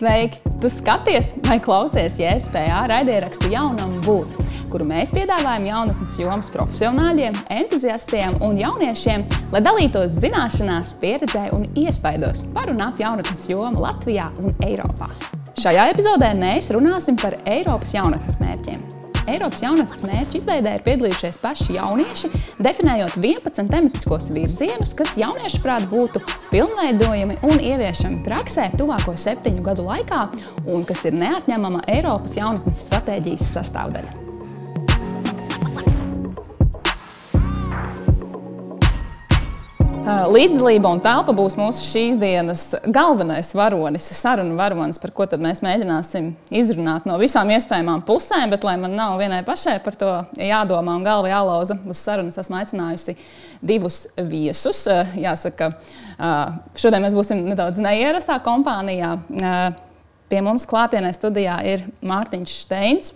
Sveiki! Tu skaties vai klausies JSPA raidierakstu jaunam būt, kuru mēs piedāvājam jaunatnes jomas profesionāļiem, entuziastiem un jauniešiem, lai dalītos zināšanās, pieredzē un iespaidos par un ap jaunatnes jomu Latvijā un Eiropā. Šajā epizodē mēs runāsim par Eiropas jaunatnes mērķiem. Eiropas jaunatnes mērķu izveidē ir piedalījušies paši jaunieši, definējot 11 tematiskos virzienus, kas jauniešu prāt būtu pilnveidojami un ieviešami praksē tuvāko septiņu gadu laikā un kas ir neatņemama Eiropas jaunatnes stratēģijas sastāvdaļa. Līdzdalība un telpa būs mūsu šīs dienas galvenais varonis, sarunu varonis, par ko mēs mēģināsim izrunāt no visām iespējamām pusēm. Bet, lai man nav vienai pašai par to jādomā un galva jālauza uz sarunas, esmu aicinājusi divus viesus. Jāsaka, šodien mēs būsim nedaudz neierastā kompānijā. Pie mums klātienē studijā ir Mārtiņš Steins.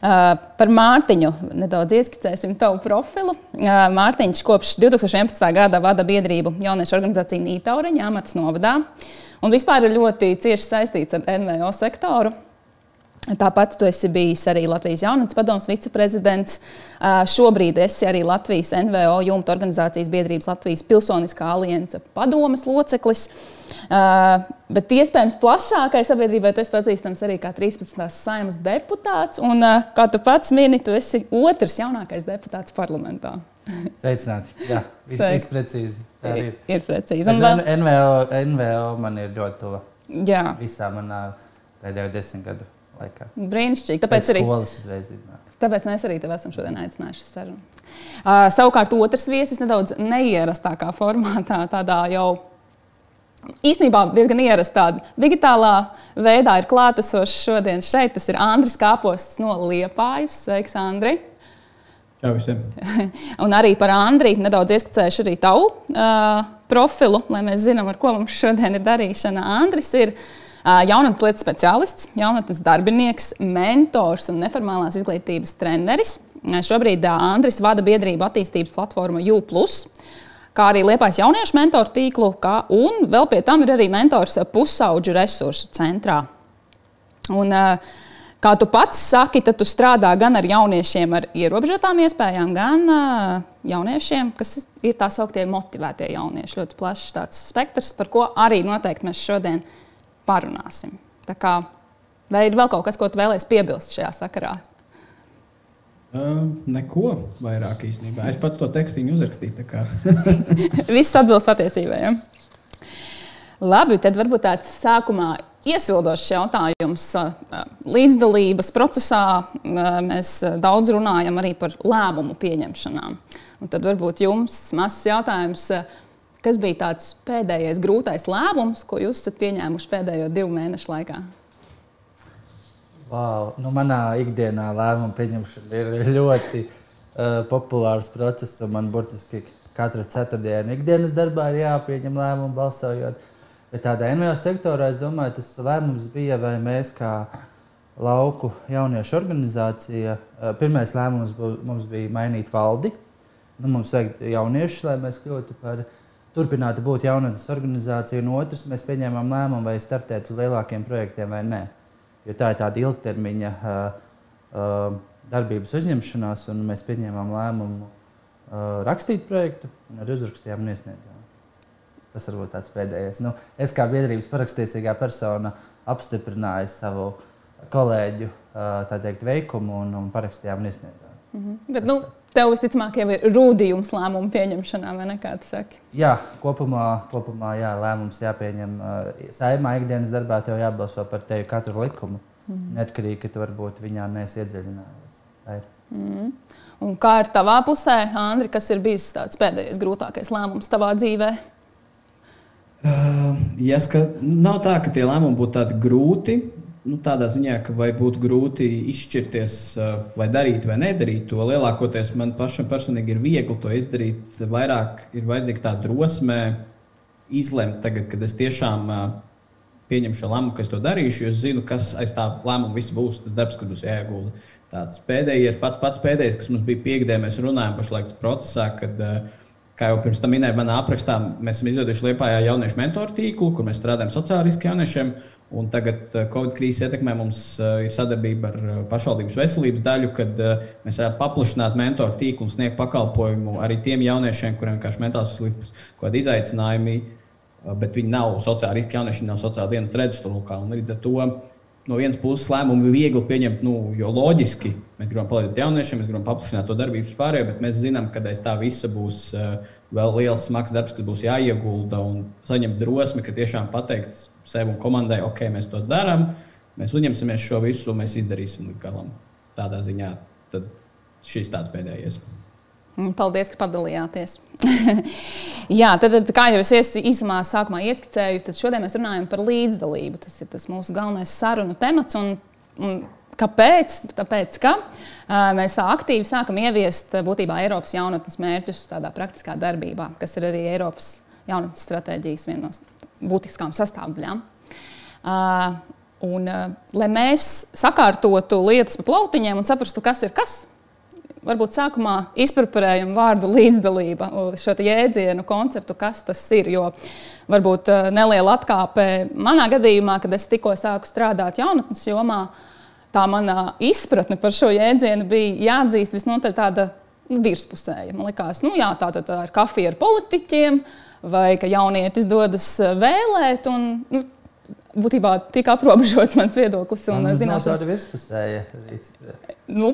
Par Mārtiņu nedaudz ieskicēsim tavu profilu. Mārtiņš kopš 2011. gada vada biedrību jauniešu organizāciju Nītauriņa amatas novadā un vispār ir ļoti cieši saistīts ar NVO sektoru. Tāpat tu esi bijis arī Latvijas jaunatnes padomus viceprezidents. Šobrīd esi arī Latvijas NVO jumta organizācijas biedrības Latvijas Pilsoniskā alianse padomas loceklis. Bet iespējams plašākai sabiedrībai esi pazīstams arī kā 13. saimas deputāts. Un, kā tu pats mini, tu esi otrs jaunākais deputāts parlamentā. Sveicināti. Jā, viss precīzi. Tā ir. Ir precīzi. Un vēl... NVO, NVO man ir ļoti tuva. Jā. Visā manā pēdējo desmit gadu laikā. Brīnišķīgi. Tāpēc Pēc arī. Tāpēc mēs arī tevi esam šodien aicinājuši sarunu. Uh, savukārt, otrs viesis nedaudz neierastākā formātā, tādā jau īstenībā diezgan ierastā digitālā veidā ir klātesošs šodien šeit. Tas ir Andris Kāposts no Liepājas. Sveiks, Andri! Jā, visiem. Un arī par Andriju nedaudz ieskicējuši arī tavu uh, profilu, lai mēs zinām, ar ko mums šodien ir darīšana. Andris ir uh, jaunatnes lietu speciālists, jaunatnes darbinieks, mentors un neformālās izglītības treneris. Uh, šobrīd uh, Andris vada biedrību attīstības platformu UPlus kā arī Liepais jauniešu mentoru tīklu, kā, un vēl pie tam ir arī mentors pusauģu resursu centrā. Un, kā tu pats saki, tad tu strādā gan ar jauniešiem ar ierobežotām iespējām, gan jauniešiem, kas ir tā sauktie motivētie jaunieši. Ļoti plašs tāds spektrs, par ko arī noteikti mēs šodien parunāsim. Kā, vai ir vēl kaut kas, ko tu vēlēsies piebilst šajā sakarā? Uh, neko vairāk īstenībā. Es pats to tekstīnu uzrakstīju. Viss atbilst patiesībai. Ja? Labi, tad varbūt tāds sākumā iesildošs jautājums. Līdzdalības procesā mēs daudz runājam arī par lēmumu pieņemšanām. Un tad varbūt jums mazs jautājums, kas bija tāds pēdējais grūtais lēmums, ko jūs esat pieņēmuši pēdējo divu mēnešu laikā? Wow. Nu, manā ikdienā lēmumu pieņemšana ir ļoti uh, populārs process. Man burtiski katru ceturtdienu ikdienas darbā ir jāpieņem lēmumu balsojot. Bet tādā NVO sektorā es domāju, tas lēmums bija, vai mēs kā lauku jauniešu organizācija, uh, pirmais lēmums bū, mums bija mainīt valdi. Nu, mums vajag jauniešus, lai mēs kļūtu par turpinātu būt jaunatnes organizācija. Un otrs, mēs pieņēmām lēmumu, vai startēt uz lielākiem projektiem vai nē jo tā ir tāda ilgtermiņa darbības uzņemšanās, un mēs pieņēmām lēmumu rakstīt projektu, un arī uzrakstījām un iesniedzām. Tas varbūt tāds pēdējais. Nu, es kā biedrības parakstīsīgā persona apstiprināju savu kolēģu teikt, veikumu un, un parakstījām un iesniedzām. Mm -hmm. Bet, nu, tev visticamāk jau ir rūdījums lēmumu pieņemšanā, vai ne? Kā tu saki? Jā, kopumā, kopumā jā, lēmums jāpieņem. Saimā ikdienas darbā tev jābalso par tevi katru likumu. Mm -hmm. Neatkarīgi, ka tu varbūt viņā neesi iedziļinājies. Mm. Un kā ir tavā pusē, Andri, kas ir bijis tāds pēdējais grūtākais lēmums tavā dzīvē? Uh, jāska, nav tā, ka tie lēmumi būtu tādi grūti nu, tādā ziņā, ka vai būtu grūti izšķirties, vai darīt vai nedarīt to. Lielākoties man pašam personīgi ir viegli to izdarīt. Vairāk ir vajadzīga tā drosme izlemt, tagad, kad es tiešām pieņemšu lēmumu, ka es to darīšu, jo es zinu, kas aiz tā lēmuma viss būs. Tas darbs, kad būs jāiegulda. Tāds pēdējais, pats, pats pēdējais, kas mums bija piekdienā, mēs runājam pašlaik procesā, kad, kā jau pirms tam minēju, manā aprakstā mēs esam izveidojuši Lietpājā jauniešu mentoru tīklu, kur mēs strādājam sociāliski jauniešiem. Un tagad Covid krīzes ietekmē mums ir sadarbība ar pašvaldības veselības daļu, kad mēs varētu paplašināt mentoru tīklu un sniegt pakalpojumu arī tiem jauniešiem, kuriem vienkārši mentāls slipas, kādi izaicinājumi, bet viņi nav sociāli riski jaunieši, nav sociāli dienas redzeslokā. Līdz ar to no vienas puses lēmumu ir viegli pieņemt, nu, jo loģiski mēs gribam palīdzēt jauniešiem, mēs gribam paplašināt to darbības pārējo, bet mēs zinām, ka aiz tā visa būs vēl liels smags darbs, kas būs jāiegulda un saņemt drosmi, ka tiešām pateikt sev un komandai, ok, mēs to darām, mēs uzņemsimies šo visu, mēs izdarīsim līdz galam. Tādā ziņā šis tāds pēdējais. Paldies, ka padalījāties. Jā, tad, tad, kā jau es īsumā sākumā ieskicēju, tad šodien mēs runājam par līdzdalību. Tas ir tas mūsu galvenais sarunu temats. Un, un kāpēc? Tāpēc, ka uh, mēs tā aktīvi sākam ieviest būtībā Eiropas jaunatnes mērķus tādā praktiskā darbībā, kas ir arī Eiropas jaunatnes stratēģijas viena no būtiskām sastāvdaļām. Uh, un, uh, lai mēs sakārtotu lietas pa plautiņiem un saprastu, kas ir kas, varbūt sākumā izpreparējam vārdu līdzdalība, šo jēdzienu, konceptu, kas tas ir. Jo varbūt eh, neliela atkāpe manā gadījumā, kad es tikko sāku strādāt jaunatnes jomā, tā mana izpratne par šo jēdzienu bija jāatzīst visnotaļ tāda virspusēja. Man liekas, nu jā, tā, tā, tā ir kafija ar politiķiem, vai ka jaunietis dodas eh, vēlēt. Un, nu, Būtībā tik aprobežots mans viedoklis. Un, un zināšanas... tāda virspusēja. Nu,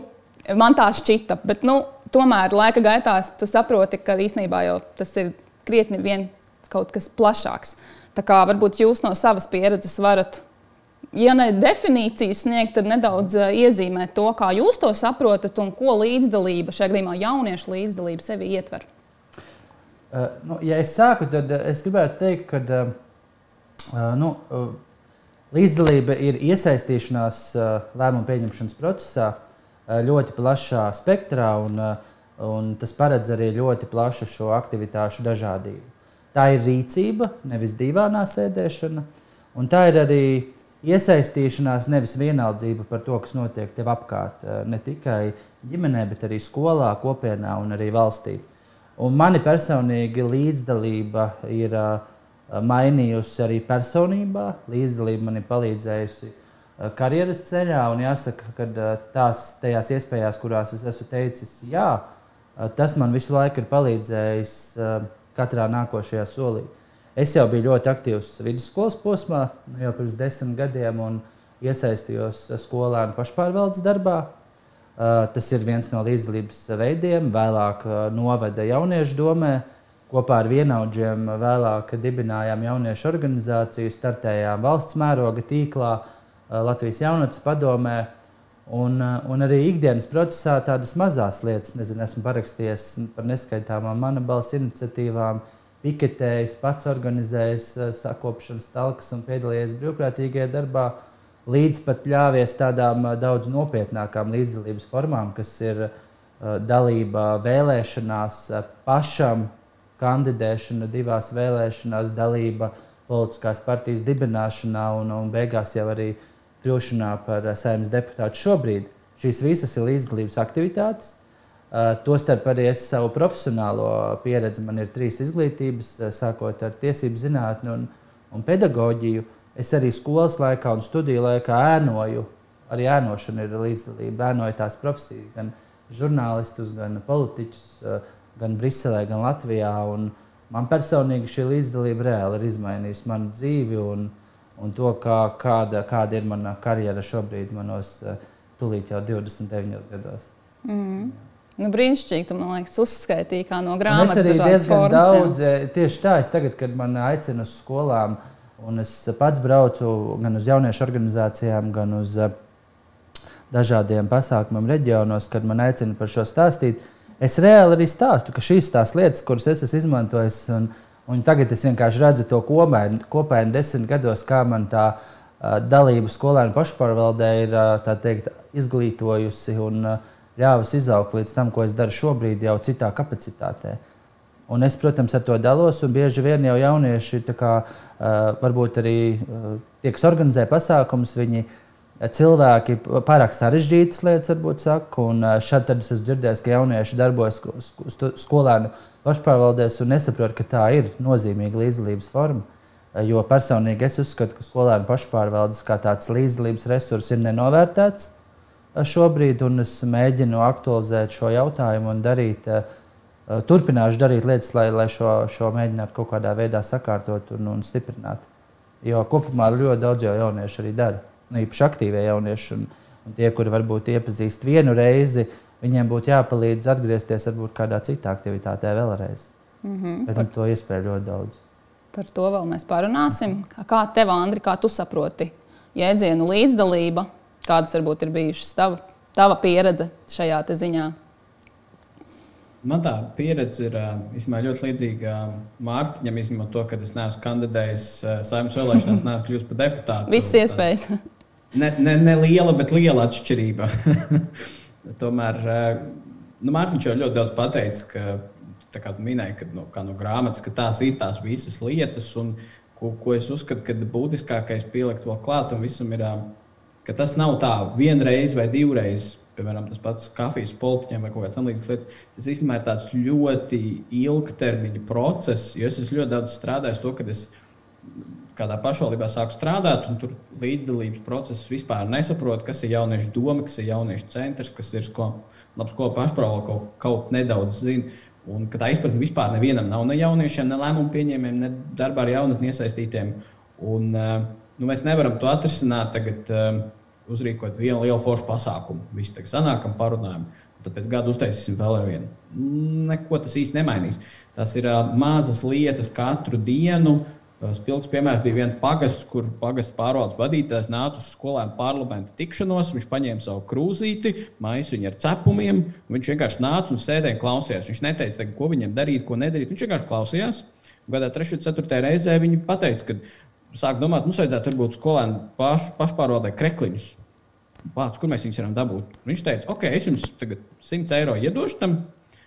Man tā šķita, bet nu, tomēr laika gaitā tu saproti, ka īsnībā jau tas ir krietni vien kaut kas plašāks. Tā kā varbūt jūs no savas pieredzes varat, ja ne definīciju sniegt, tad nedaudz eh, iezīmēt to, kā jūs to saprotat un ko līdzdalība, šajā gadījumā jauniešu līdzdalība sevi ietver. Uh, nu, ja es sāku, tad es gribētu teikt, ka uh, nu, uh, līdzdalība ir iesaistīšanās lēmumu pieņemšanas procesā Eh, ļoti plašā spektrā, un, eh, un tas paredz arī ļoti plašu šo aktivitāšu dažādību. Tā ir rīcība, nevis divānā sēdēšana, un tā ir arī iesaistīšanās, nevis vienaldzība par to, kas notiek tev apkārt, eh, ne tikai ģimenē, bet arī skolā, kopienā un arī valstī. Un mani personīgi līdzdalība ir mainījusi arī personībā. Līdzdalība man ir palīdzējusi karjeras ceļā. Jāsaka, ka tās tajās iespējās, kurās es esmu teicis, jā, tas man visu laiku ir palīdzējis katrā nākošajā solī. Es jau biju ļoti aktīvs vidusskolas posmā, nu, jau pirms desmit gadiem, un iesaistījos skolēnu pašpārvaldes darbā. Tas ir viens no līdzdalības veidiem. Vēlāk noveda jauniešu domē. Kopā ar vienaudžiem vēlāk dibinājām jauniešu organizāciju, startējām valsts mēroga tīklā, uh, Eh, Latvijas jaunatnes padomē. Un, eh, un arī ikdienas procesā tādas mazas lietas, nezinu, esmu parakstījies par neskaitāmām mana balss iniciatīvām, piketējis, pats organizējis eh, sakopšanas talkas un piedalījies brīvprātīgajā darbā, līdz pat ļāvies tādām daudz nopietnākām līdzdalības formām, kas ir dalība vēlēšanās pašam, kandidēšana divās vēlēšanās, dalība politiskās partijas dibināšanā un, un beigās jau arī uh, kļūšanā par saimnes deputātu šobrīd. Šīs visas ir līdzdalības aktivitātes. Tostarp arī es savu profesionālo pieredzi, man ir trīs izglītības, sākot ar tiesību zinātni un, un pedagoģiju. Es arī skolas laikā un studiju laikā ēnoju, arī ēnošana ir līdzdalība, ēnoju tās profesijas, gan žurnālistus, gan politiķus, gan Briselē, gan Latvijā. Un man personīgi šī līdzdalība reāli ir izmainījusi manu dzīvi. Un, uh, un to, kā, kāda, kāda ir mana karjera šobrīd, manos eh, tūlīt jau 29 gados. Mm. Nu, brīnišķīgi, tu man liekas, uzskaitīji kā no grāmatas. Es arī diezgan formas, daudz, jā. Eh, tieši tā, es tagad, kad man aicina uz skolām, un es pats braucu gan uz jauniešu organizācijām, gan uz eh, dažādiem pasākumiem reģionos, kad man aicina par šo stāstīt, es reāli arī stāstu, ka šīs tās lietas, kuras es esmu izmantojis, un, uh, Un tagad es vienkārši redzu to kopainu desmit gados, kā man tā uh, dalība skolēnu pašpārvaldē ir uh, teikt, izglītojusi un uh, ļāvusi izaugt līdz tam, ko es daru šobrīd, jau citā kapacitātē. Un es, protams, ar to dalos, bieži vien jau jaunieši kā, uh, varbūt arī uh, tie, kas organizē pasākumus, viņi cilvēki pārāk sarežģītas lietas, varbūt saka, un uh, šeit es esmu dzirdējis, ka jaunieši darbojas skolēnu pašpārvaldēs un nesaprot, ka tā ir nozīmīga līdzdalības forma. Jo personīgi es uzskatu, ka skolēnu pašpārvaldes kā tāds līdzdalības resurs ir nenovērtēts šobrīd, un es mēģinu aktualizēt šo jautājumu un darīt, turpināšu darīt lietas, lai, lai šo, šo mēģinātu kaut kādā veidā sakārtot un, un stiprināt. Jo kopumā ļoti daudz jau jauniešu arī dara, nu, īpaši aktīvie jaunieši. Un, un tie, kuri varbūt iepazīst vienu reizi, viņiem būtu jāpalīdz atgriezties varbūt kādā citā aktivitātē vēlreiz. Mm -hmm. Bet par to iespēju ļoti daudz. Par to vēl mēs parunāsim. Kā tev, Andri, kā tu saproti jēdzienu līdzdalība? Kādas varbūt ir bijušas tava, tava pieredze šajā ziņā? Man tā pieredze ir īstenībā ļoti līdzīga Mārtiņam, izņemot to, ka es neesmu kandidējis saimnes vēlēšanās, neesmu kļuvis par deputātu. Viss iespējas. Ne, ne, ne liela, bet liela atšķirība. Tomēr nu, Mārtiņš jau ļoti daudz pateicis, ka kā minēja, ka, nu, no grāmatas, ka tās ir tās visas lietas, un ko, ko es uzskatu, ka būtiskākais pielikt vēl klāt tam visam ir, ka tas nav tā vienreiz vai divreiz. Piemēram, tas pats kafijas polkņiem vai kaut kādas tamlīdzīgas lietas. Tas īstenībā ir tāds ļoti ilgtermiņa process, jo es ļoti daudz strādājis to, ka es kādā pašvaldībā sāku strādāt, un tur līdzdalības process vispār nesaprotu, kas ir jauniešu doma, kas ir jauniešu centrs, kas ir skolu, labi, skolu pašpārvalde kaut, kaut nedaudz zina. Un tā izpratne vispār nevienam nav ne jauniešiem, ne lēmumu pieņēmējiem, ne darbā ar jaunatni iesaistītiem. Un, eh, nu, mēs nevaram to atrisināt tagad, eh, uzrīkot vienu lielu foršu pasākumu. Visi tagad sanākam, parunājam. Tad pēc gada uztaisīsim vēl vienu. Neko tas īsti nemainīs. Tas ir mazas lietas katru dienu, Spilgts piemērs bija viens pagasts, kur pagasts pārvaldes vadītājs nāca uz skolēnu parlamenta tikšanos. Viņš paņēma savu krūzīti, maisiņu ar cepumiem. Viņš vienkārši nāca un sēdēja un klausījās. Viņš neteica, ko viņam darīt, ko nedarīt. Viņš vienkārši klausījās. Gadā 3. un 4. reizē viņi pateica, ka sāk domāt, mums vajadzētu varbūt skolēnu paš, pašpārvaldē krekliņus. Pats, kur mēs viņus varam dabūt? Viņš teica, ok, es jums tagad 100 eiro iedošu tam.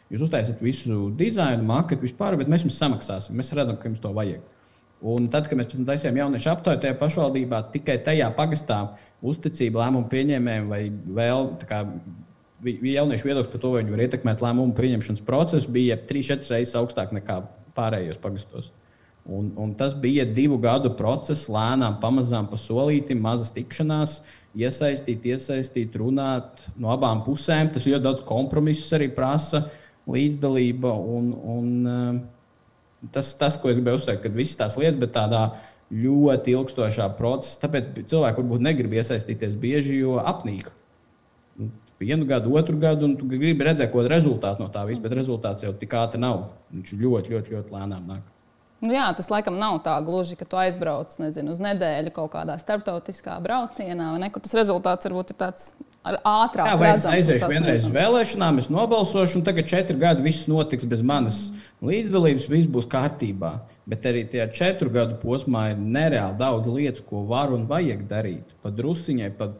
Jūs uztaisiet visu dizainu, maketu, vispār, bet mēs jums samaksāsim. Mēs redzam, ka jums to vajag. Un tad, kad mēs taisījām jauniešu aptauju tajā pašvaldībā, tikai tajā pagastā uzticība lēmumu pieņēmējiem vai vēl kā, jauniešu viedoklis par to, vai viņi var ietekmēt lēmumu pieņemšanas procesu, bija 3-4 reizes augstāk nekā pārējos pagastos. Un, un tas bija divu gadu process, lēnām, pamazām, pa solītam, mazas tikšanās, iesaistīt, iesaistīt, runāt no abām pusēm. Tas ļoti daudz kompromisus arī prasa, līdzdalība. Un, un, uh, Tas, tas, ko es gribēju uzsvērt, ka visas tās lietas, bet tādā ļoti ilgstošā procesā, tāpēc cilvēki varbūt negrib iesaistīties bieži, jo apnīk. Nu, vienu gadu, otru gadu, un tu gribi redzēt, ko rezultātu no tā visa, bet rezultāts jau tik ātri nav. Viņš ļoti, ļoti, ļoti lēnām nāk. Nu jā, tas laikam nav tā gluži, ka tu aizbrauc nezinu, uz nedēļu kaut kādā starptautiskā braucienā, vai ne? Kur tas rezultāts varbūt ir tāds ātrāk. Jā, vai es aiziešu vienreiz uz vēlēšanām, es nobalsošu, un tagad četri gadi viss notiks bez manas līdzdalības, viss būs kārtībā. Bet arī tajā četru gadu posmā ir nereāli daudz lietas, ko var un vajag darīt. Pat drusciņai, pat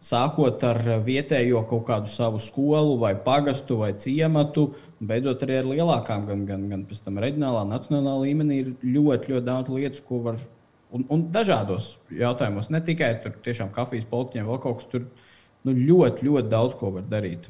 sākot ar vietējo kaut kādu savu skolu, vai pagastu, vai ciematu, beidzot arī ar lielākām, gan, gan, gan pēc tam reģionālā, nacionālā līmenī, ir ļoti, ļoti daudz lietas, ko var. Un, un dažādos jautājumos, ne tikai tur tiešām kafijas polķiem, vēl kaut kas tur nu, ļoti, ļoti daudz ko var darīt.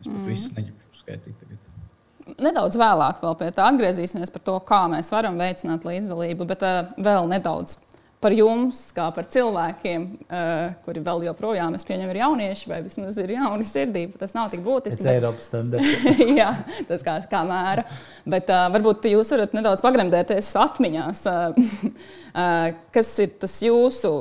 Es pat mm. visus neņemšu skaitīt. Tagad. Nedaudz vēlāk vēl pie tā atgriezīsimies par to, kā mēs varam veicināt līdzdalību, bet uh, vēl nedaudz par jums, kā par cilvēkiem, uh, kuri vēl joprojām, es pieņemu, ir jaunieši vai vismaz ir jauni sirdī. Tas nav tik būtiski. Tas ir Eiropas standarts. jā, tas kā, kā mēra. Bet uh, varbūt jūs varat nedaudz pagremdēties atmiņās, uh, kas ir tas jūsu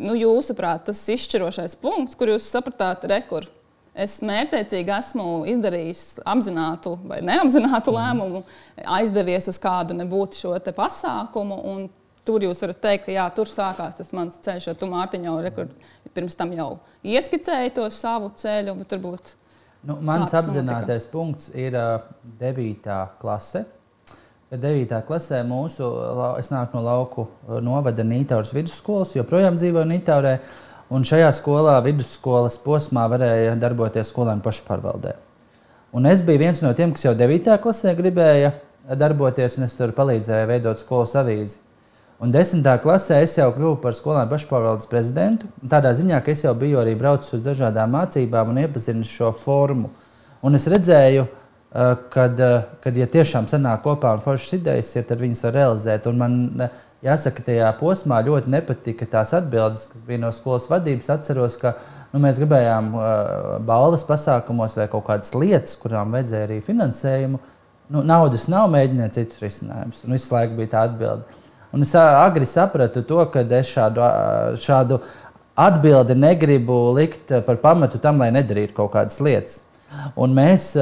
nu, jūsuprāt, tas izšķirošais punkts, kur jūs sapratāt, rekur, es mērķiecīgi esmu izdarījis apzinātu vai neapzinātu mhm. lēmumu, aizdevies uz kādu nebūtu šo pasākumu. Tur jūs varat teikt, ka jā, tur sākās tas mans ceļš, jo tu Mārtiņ jau rekur, pirms tam jau ieskicēji to savu ceļu. Nu, mans apzinātais notika. punkts ir uh, 9. klase. 9. klasē mūsu, es nāku no lauku novada Nītauras vidusskolas, joprojām dzīvoju Nītaurē. Un šajā skolā, vidusskolas posmā, varēja darboties skolēnu pašpārvaldē. Un es biju viens no tiem, kas jau 9. klasē gribēja darboties, un es tur palīdzēju veidot skolas avīzi. Un 10. klasē es jau kļuvu par skolēnu pašpārvaldes prezidentu. Tādā ziņā, ka es jau biju arī braucis uz dažādām mācībām un iepazinu šo formu. Un es redzēju, Eh, kad, eh, kad ja tiešām sanāk kopā un foršas idejas ir, tad viņas var realizēt. Un man eh, jāsaka, tajā posmā ļoti nepatika tās atbildes, kas bija no skolas vadības. Atceros, ka nu, mēs gribējām balvas pasākumos vai kaut kādas lietas, kurām vajadzēja arī finansējumu. Nu, naudas nav, mēģiniet citus risinājumus. Un visu laiku bija tā atbilde. Un es agri sapratu to, ka es šādu, šādu atbildi negribu likt par pamatu tam, lai nedarītu kaut kādas lietas. Un mēs,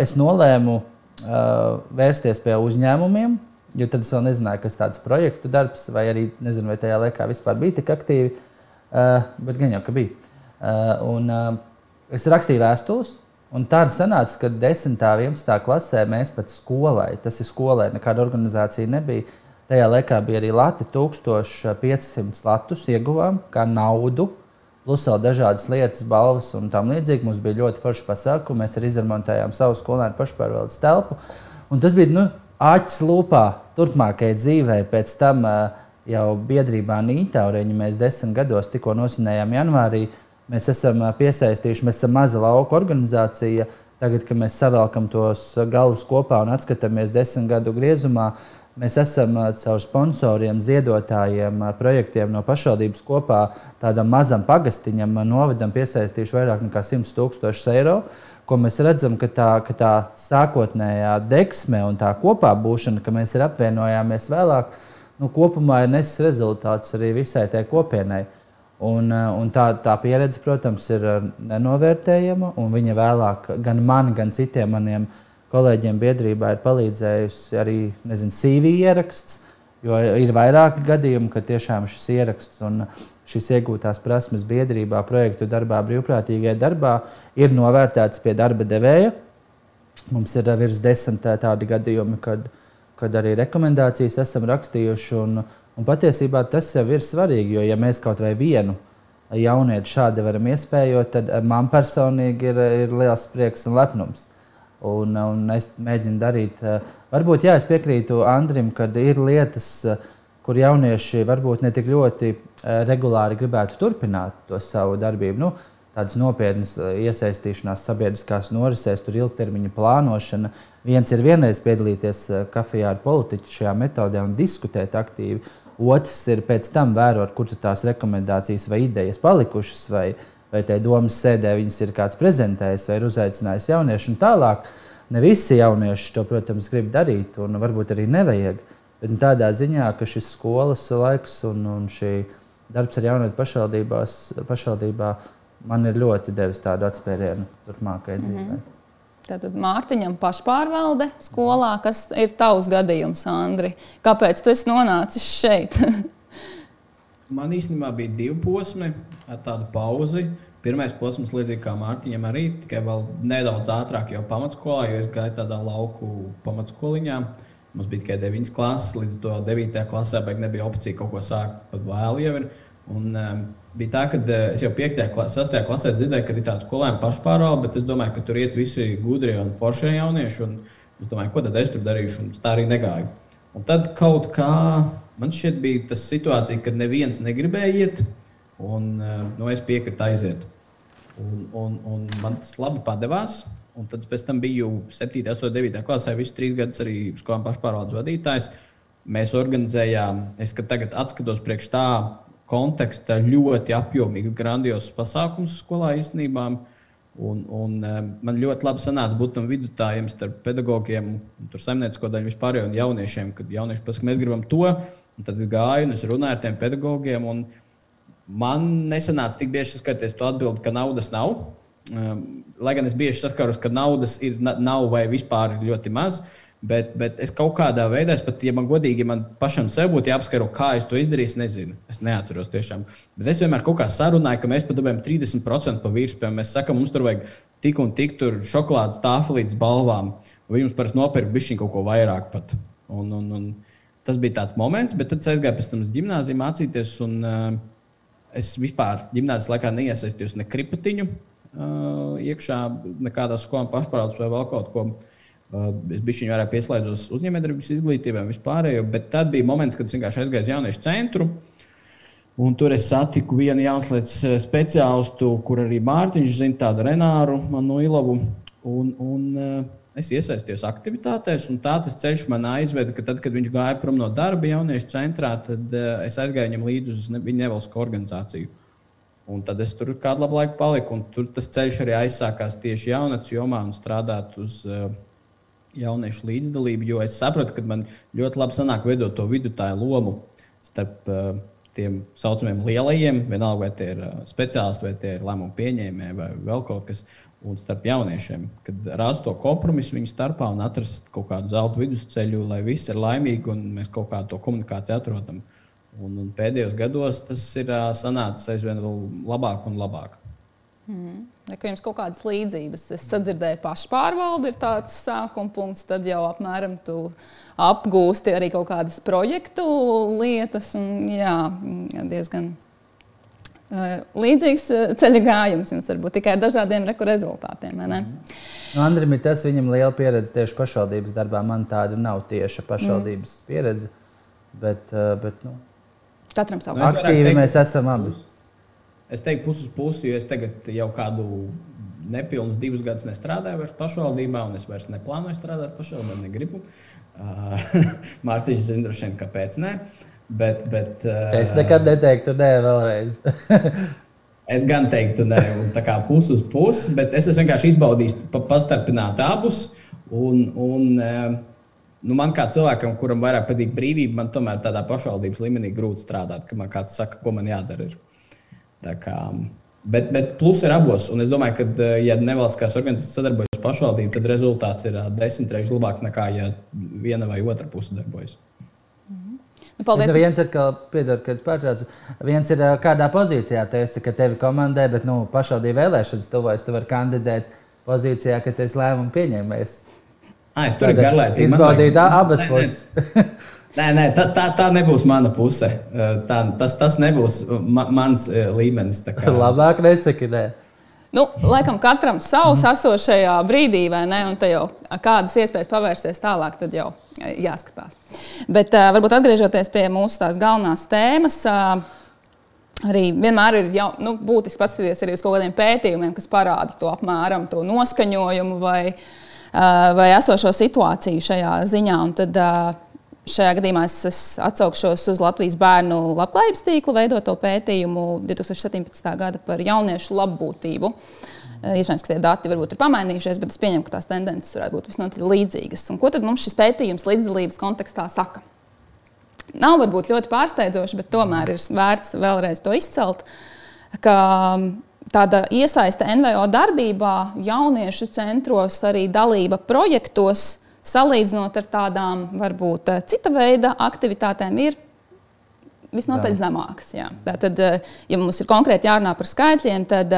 es nolēmu vērsties pie uzņēmumiem, Jo tad es vēl nezināju, kas tāds projektu darbs, vai arī nezinu, vai tajā laikā vispār bija tik aktīvi. Bet gan jau, ka bija. Un, es rakstīju vēstules, un tāda sanāca, ka 10. un 11. klasē mēs pat skolai, tas ir skolai, nekāda organizācija nebija. Tajā laikā bija arī Lati 1500 latus ieguvām kā naudu. Plus vēl dažādas lietas, balvas un tam līdzīgi. Mums bija ļoti forši pasākumi. Mēs arī izremontējām savu skolēnu pašpārvaldes telpu. Un tas bija nu, acis lūpā turpmākajai dzīvei. Pēc tam jau biedrībā Nītauriņa mēs desmit gados tikko nosinējām janvārī. Mēs esam piesaistījuši, mēs esam maza lauka organizācija. Tagad, kad mēs savelkam tos galus kopā un atskatāmies desmit gadu griezumā, mēs esam caur sponsoriem, ziedotājiem, projektiem no pašvaldības kopā tādam mazam pagastiņam, novedam piesaistījuši vairāk nekā 100 tūkstošus eiro ko mēs redzam, ka tā, ka tā sākotnējā deksme un tā kopā būšana, ka mēs ir apvienojāmies vēlāk, nu, kopumā ir nesis rezultāts arī visai tai kopienai. Un, un tā, tā pieredze, protams, ir nenovērtējama. Viņa vēlāk gan man, gan citiem maniem kolēģiem biedrībā ir palīdzējusi arī nezinu, CV ieraksts. Jo ir vairāki gadījumi, kad tiešām šis ieraksts un šīs iegūtās prasmes biedrībā, projektu darbā, brīvprātīgajā darbā ir novērtētas pie darba devēja. Mums ir virs desmit tādi gadījumi, kad, kad arī rekomendācijas esam rakstījuši. Un, un patiesībā tas jau ir svarīgi, jo ja mēs kaut vai vienu jaunieti šādi varam iespējot, tad man personīgi ir, ir liels prieks un lepnums. Un, un es mēģinu darīt. Varbūt jā, es piekrītu Andrim, ka ir lietas, kur jaunieši varbūt ne tik ļoti regulāri gribētu turpināt to savu darbību. Nu, tādas nopietnas iesaistīšanās sabiedriskās norisēs, tur ilgtermiņa plānošana. Viens ir vienreiz piedalīties kafijā ar politiķu šajā metodē un diskutēt aktīvi. Otrs ir pēc tam vērot, kur tās rekomendācijas vai idejas palikušas, vai, vai tajā domas sēdē viņas ir kāds prezentējis vai uzaicinājis jauniešu. Un tālāk ne visi jaunieši to, protams, grib darīt, un varbūt arī nevajag. Bet tādā ziņā, ka šis skolas laiks un, un šī darbs ar jaunietu pašvaldībā man ir ļoti devis tādu atspērienu turpmākajai mm -hmm. dzīvei. Tātad Mārtiņam pašpārvalde skolā, kas ir tavs gadījums, Andri. Kāpēc tu esi nonācis šeit? Man īstenībā bija divi posmi ar tādu pauzi. Pirmais posms, līdzīgi kā Mārtiņam, arī tikai nedaudz ātrāk, jau pamatskolā, jo es gāju tādā lauku pamatskoliņā. Mums bija tikai 9 klases, līdz 9. klasē nebija opcija kaut ko sākt pat vēl. Jau ir. Un, um, bija tā, ka uh, es jau 5. klasē, 6. klasē dzirdēju, ka ir tāds skolēns pašpārvalde, bet es domāju, ka tur iet visi gudrie un foršie jaunieši. Un es domāju, ko tad es tur darīšu, un tā arī negāju. Un tad kaut kā man šķiet, bija tas situācija, kad neviens negribēja iet, un uh, nu, es piekritu aiziet. Un, un, un man tas labi padevās. Un tad pēc tam biju 7, 8, 9 klasē, visus trīs gadus arī skolām pašpārvaldes vadītājs. Mēs organizējām, es tagad atskatos priekš tā konteksta, ļoti apjomīgu, grandiozu pasākumu skolā īstenībā. Un, un, man ļoti labi sanāca būt tam vidutājiem starp pedagogiem, saimniecisko daļu vispār un jauniešiem, kad jaunieši pasaka, mēs gribam to. Un tad es gāju un es runāju ar tiem pedagogiem. Man nesanāca tik bieži saskaties to atbildi, ka naudas nav. Um, lai gan es bieži saskaros, ka naudas ir, nav vai vispār ir ļoti maz. Bet, bet es kaut kādā veidā, pat, ja man godīgi, man pašam sev būtu jāapskaro, kā es to izdarīju, es nezinu. Es neatceros tiešām. Bet es vienmēr kaut kā sarunāju, ka mēs pat dabūjām 30% pa virsmu. Mēs sakām, mums tur vajag tik un tik šokolādes tāfelītes balvām. Viņi mums parasti nopirka bišķiņu kaut ko vairāk pat. Un, un, un tas bija tāds moments, bet tad es aizgāju pēc tam uz gimnāziju mācīties. Un, uh, es vispār gimnāzijas laikā neiesaistījos ne kripatiņu uh, iekšā, nekādā skolā pašpārvaldes vai vēl kaut ko. Uh, es biju vairāk pieslēdzos uzņēmējdarbības izglītībai, vispārējo, bet tad bija moments, kad es vienkārši aizgāju uz jauniešu centru. Un tur es satiku vienu jauniešu speciālistu, kur arī Mārtiņš zina, tādu Renāru, manu Ilavu. Un, un, uh, Es iesaistījos aktivitātēs, un tā tas ceļš man aizveda, ka tad, kad viņš gāja prom no darba jauniešu centrā, tad uh, es aizgāju viņam līdzi uz viņa nevalstisko organizāciju. Un tad es tur kādu labu laiku paliku, un tur tas ceļš arī aizsākās tieši jaunatnes jomā un strādāt uz uh, jauniešu līdzdalību, jo es sapratu, ka man ļoti labi sanāk veidot to vidutāju lomu starp uh, tiem saucamiem lielajiem, vienalga vai tie ir speciālisti, vai tie ir lēmumu pieņēmēji, vai vēl kaut kas un starp jauniešiem, kad rast to kompromisu viņu starpā un atrast kaut kādu zelta vidusceļu, lai viss ir laimīgi un mēs kaut kādu to komunikāciju atrodam. Un, un pēdējos gados tas ir sanācis aizvien labāk un labāk. Mm. Ka jums kaut kādas līdzības. Es sadzirdēju, pašpārvalde ir tāds sākuma punkts, tad jau apmēram tu apgūsti arī kaut kādas projektu lietas. Un, jā, diezgan līdzīgs ceļa gājums jums var būt tikai ar dažādiem reku rezultātiem. Mm. Nu, Andrim ir tas, viņam liela pieredze tieši pašvaldības darbā. Man tāda nav tieša pašvaldības mm. pieredze. Bet, bet, nu, Katram savu aktīvi teikt, mēs esam abi. Es teiktu, puses pusi, jo es tagad jau kādu nepilnus divus gadus nestrādāju vairs pašvaldībā, un es vairs neplānoju strādāt pašvaldībā, negribu. Mārtiņš zina, droši vien, kāpēc. Ne. Uh, Bet, bet, uh, es nekad neteiktu, nē, vēlreiz. es gan teiktu, nē, tā kā pusi uz pusi, bet es vienkārši izbaudīju, pa, pastarpināt abus. Un, un, uh, nu, man kā cilvēkam, kuram vairāk patīk brīvība, man tomēr tādā pašvaldības līmenī grūti strādāt, ka man kāds saka, ko man jādara. Ir. Kā, bet, bet plus ir abos. Un es domāju, ka, ja nevalstiskās organizācijas sadarbojas ar pašvaldību, tad rezultāts ir desmit reizes labāks nekā, ja viena vai otra puse darbojas. Nu, paldies. Ja viens ir, ka, piedod, kad pārtrauc, viens ir kādā pozīcijā, te esi, ka tevi komandē, bet nu, pašvaldību vēlēšanas tuvojas, tu vari kandidēt pozīcijā, ka tu esi lēmumu pieņēmējs. Ai, tur ir garlaicīgi. Izbaudīt abas puses. Nē, nē, tā, tā, tā nebūs mana puse. Tā, tas, tas nebūs ma, mans līmenis. Labāk nesaki, nē. Nu, laikam katram savs esošajā brīdī, vai ne? Un jau kādas iespējas pavērsties tālāk, tad jau jāskatās. Bet uh, varbūt atgriežoties pie mūsu tās galvenās tēmas. Uh, Arī vienmēr ir jau, nu, būtiski paskatīties arī uz kaut kādiem pētījumiem, kas parāda to apmēram to noskaņojumu vai, uh, vai esošo situāciju šajā ziņā. Un tad, uh, Šajā gadījumā es, es atsaukšos uz Latvijas bērnu labklājības tīkla veidoto pētījumu 2017. gada par jauniešu labbūtību. Eh, iespējams, ka tie dati varbūt ir pamainījušies, bet es pieņemu, ka tās tendences varētu būt visnotaļ līdzīgas. Un ko tad mums šis pētījums līdzdalības kontekstā saka? Nav varbūt ļoti pārsteidzoši, bet tomēr ir vērts vēlreiz to izcelt. Tāda iesaiste NVO darbībā, jauniešu centros, arī dalība projektos salīdzinot ar tādām varbūt eh, cita veida aktivitātēm, ir visnotaļ zemākas. Tātad, eh, ja mums ir konkrēti jārunā par skaitļiem, tad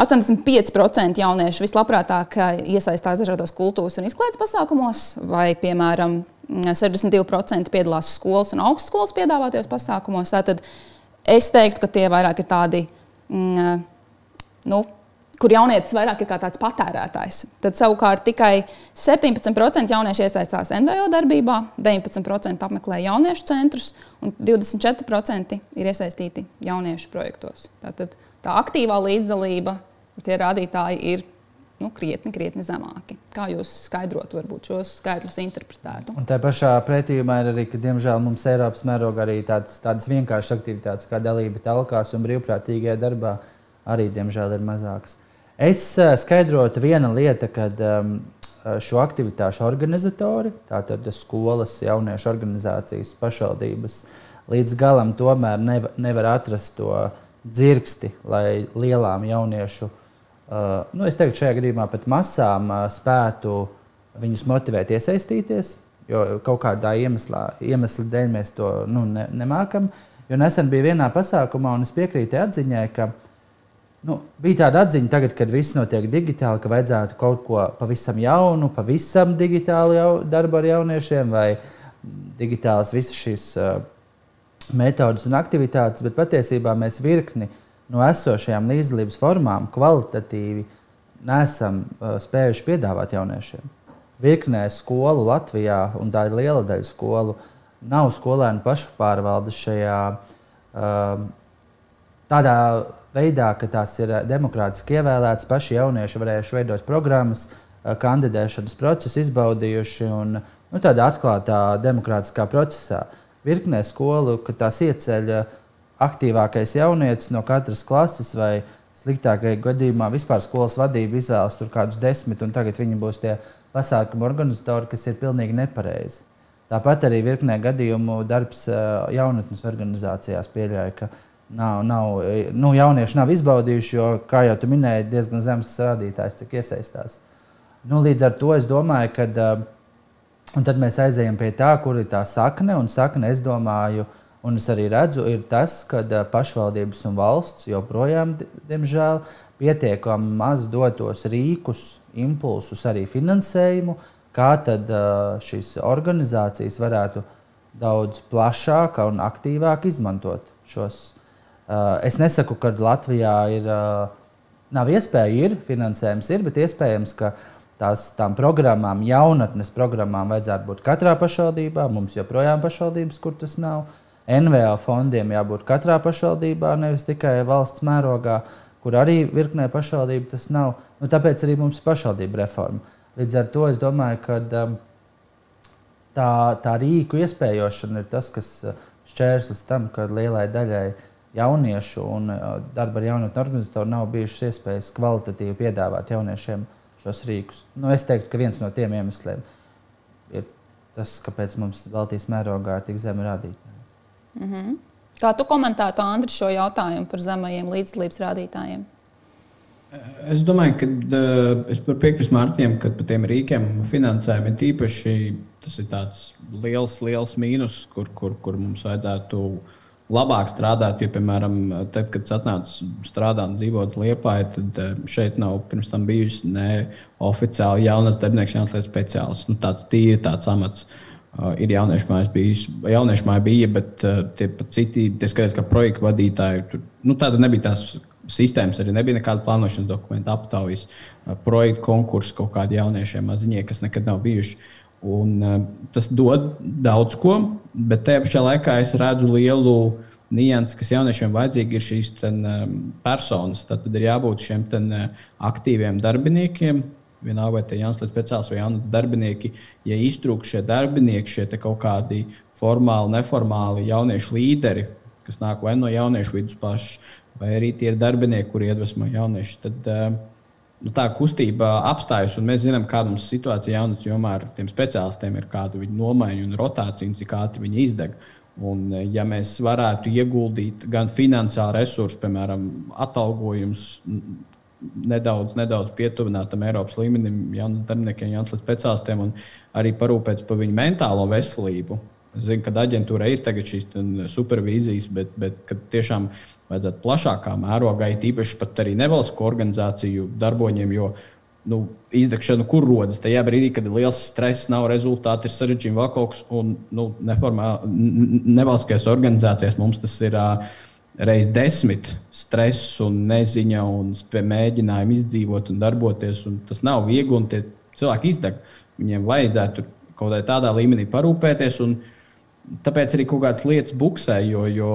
85% eh, jauniešu vislabprātāk iesaistās dažādos kultūras un izklaides pasākumos, vai, piemēram, 62% piedalās skolas un augstskolas piedāvātajos pasākumos. Tātad es teiktu, ka tie vairāk ir tādi. Mm, nu, kur jaunietis vairāk ir kā tāds patērētājs. Tad savukārt tikai 17% jaunieši iesaistās NVO darbībā, 19% apmeklē jauniešu centrus un 24% ir iesaistīti jauniešu projektos. Tātad tā aktīvā līdzdalība, tie rādītāji ir nu, krietni, krietni zemāki. Kā jūs skaidrotu, varbūt šos skaitļus interpretētu? Un tā pašā pētījumā ir arī, ka, diemžēl, mums Eiropas mērogā arī tādas, tādas vienkāršas aktivitātes kā dalība telkās un brīvprātīgajā darbā arī, diemžēl, ir mazākas. Es uh, skaidrotu viena lieta, kad um, šo aktivitāšu organizatori, tātad skolas, jauniešu organizācijas, pašvaldības, līdz galam tomēr nevar, nevar atrast to dzirksti, lai lielām jauniešu, uh, nu, es teiktu, šajā gadījumā pat masām uh, spētu viņus motivēt iesaistīties, jo kaut kādā iemeslā, iemesla dēļ mēs to nu, ne, nemākam. Jo nesen bija vienā pasākumā, un es piekrītu atziņai, ka uh, Nu, bija tāda atziņa, tagad, kad viss notiek digitāli, ka vajadzētu kaut ko pavisam jaunu, pavisam digitālu jau, darbu ar jauniešiem, vai digitālas visas šīs uh, metodas un aktivitātes, bet patiesībā mēs virkni no esošajām līdzdalības formām kvalitatīvi nesam uh, spējuši piedāvāt jauniešiem. Virknē skolu Latvijā, un tā ir liela daļa skolu, nav skolēnu pašu pārvaldes šajā uh, tādā veidā, ka tās ir eh, demokrātiski ievēlētas, paši jaunieši varējuši veidot programmas, kandidēšanas procesu izbaudījuši un nu, tādā atklātā demokrātiskā procesā. Virknē skolu, kad tās ieceļ aktīvākais jaunietis no katras klases vai sliktākajā gadījumā vispār skolas vadība izvēlas tur kādus desmit, un tagad viņi būs tie pasākumu organizatori, kas ir pilnīgi nepareizi. Tāpat arī virknē gadījumu darbs jaunatnes organizācijās pieļauj, ka nav, nav, nu, jaunieši nav izbaudījuši, jo, kā jau minēji, diezgan zems rādītājs, cik iesaistās. Nu, līdz ar to es domāju, ka tad mēs aizējām pie tā, kur ir tā sakne. Un sakne, es domāju, un es arī redzu, ir tas, ka pašvaldības un valsts joprojām, diemžēl, pietiekami maz dotos rīkus, impulsus, arī finansējumu, kā tad šīs organizācijas varētu daudz plašāk un aktīvāk izmantot šos. Es nesaku, ka Latvijā ir, nav iespēja, ir finansējums, ir, bet iespējams, ka tās tām programmām, jaunatnes programmām vajadzētu būt katrā pašvaldībā. Mums joprojām ir pašvaldības, kur tas nav. NVO fondiem jābūt katrā pašvaldībā, nevis tikai valsts mērogā, kur arī virknē pašvaldību tas nav. Nu, tāpēc arī mums ir pašvaldība reforma. Līdz ar to es domāju, ka um, tā, tā rīku iespējošana ir tas, kas šķērslis tam, ka lielai daļai jauniešu un darba ar jaunatni organizatoru nav bijušas iespējas kvalitatīvi piedāvāt jauniešiem šos rīkus. Nu, es teiktu, ka viens no tiem iemesliem ir tas, kāpēc mums Baltijas mērogā ir tik zemi rādītāji. Mm -hmm. Kā tu komentētu, Andri, šo jautājumu par zemajiem līdzdalības rādītājiem? Es domāju, ka es piekrītu Mārtiņam, ka par tiem rīkiem finansējumi ir tīpaši tas ir tāds liels, liels mīnus, kur, kur, kur mums vajadzētu uh, labāk strādāt. Jo, piemēram, tad, kad es atnācu strādāt un dzīvot Lietpā, tad eh, šeit nav pirms tam bijusi ne oficiāli jaunas darbinieks, jaunas speciālists. Nu, tāds tīri tāds amats. Uh, ir jauniešu mājas, bijis, jauniešu māja bija, bet uh, tie pat citi, tie skaitās, kā projektu vadītāji. Tur, nu, tāda nebija tās sistēmas, arī nebija nekāda plānošanas dokumenta, aptaujas, uh, projektu konkursu kaut kādiem jauniešiem maziņiem, kas nekad nav bijuši. Un, uh, tas dod daudz ko, Bet tajā pašā laikā es redzu lielu nianses, kas jauniešiem vajadzīgi ir šīs ten, um, personas. Tad ir jābūt šiem ten, uh, aktīviem darbiniekiem. Vienalga, vai tie ir jauns speciālists vai jauns darbinieki. Ja iztrūkst šie darbinieki, šie kaut kādi formāli, neformāli jauniešu līderi, kas nāk vai no jauniešu vidus pašas, vai arī tie ir darbinieki, kuri iedvesmo jauniešus, tad uh, nu, tā kustība apstājas, un mēs zinām, kāda mums situācija jaunatnes jomā ar tiem speciālistiem ir, kāda viņu nomaiņa un rotācija, un cik ātri viņi izdeg. Un, ja mēs varētu ieguldīt gan finansiālu resursu, piemēram, atalgojums, nedaudz, nedaudz pietuvināt tam Eiropas līmenim, jauniem darbiniekiem, jauniem speciālistiem, un arī parūpēties par viņu mentālo veselību. Es zinu, ka aģentūrai ir šīs supervīzijas, bet, bet tiešām vajadzētu plašākā mērogā, īpaši pat arī nevalstisko organizāciju darboņiem, jo nu, izdegšana, kur rodas tajā brīdī, kad ir liels stress, nav rezultāti, ir sarežģījumi kas, un nu, nevalstiskajās organizācijās mums tas ir. Uh, Reiz desmit stress un neziņa un mēģinājumi izdzīvot un darboties. Un tas nav viegli, un tie cilvēki izdeg. Viņiem vajadzētu kaut kādā līmenī parūpēties. Tāpēc arī kaut kādas lietas buksē, jo, jo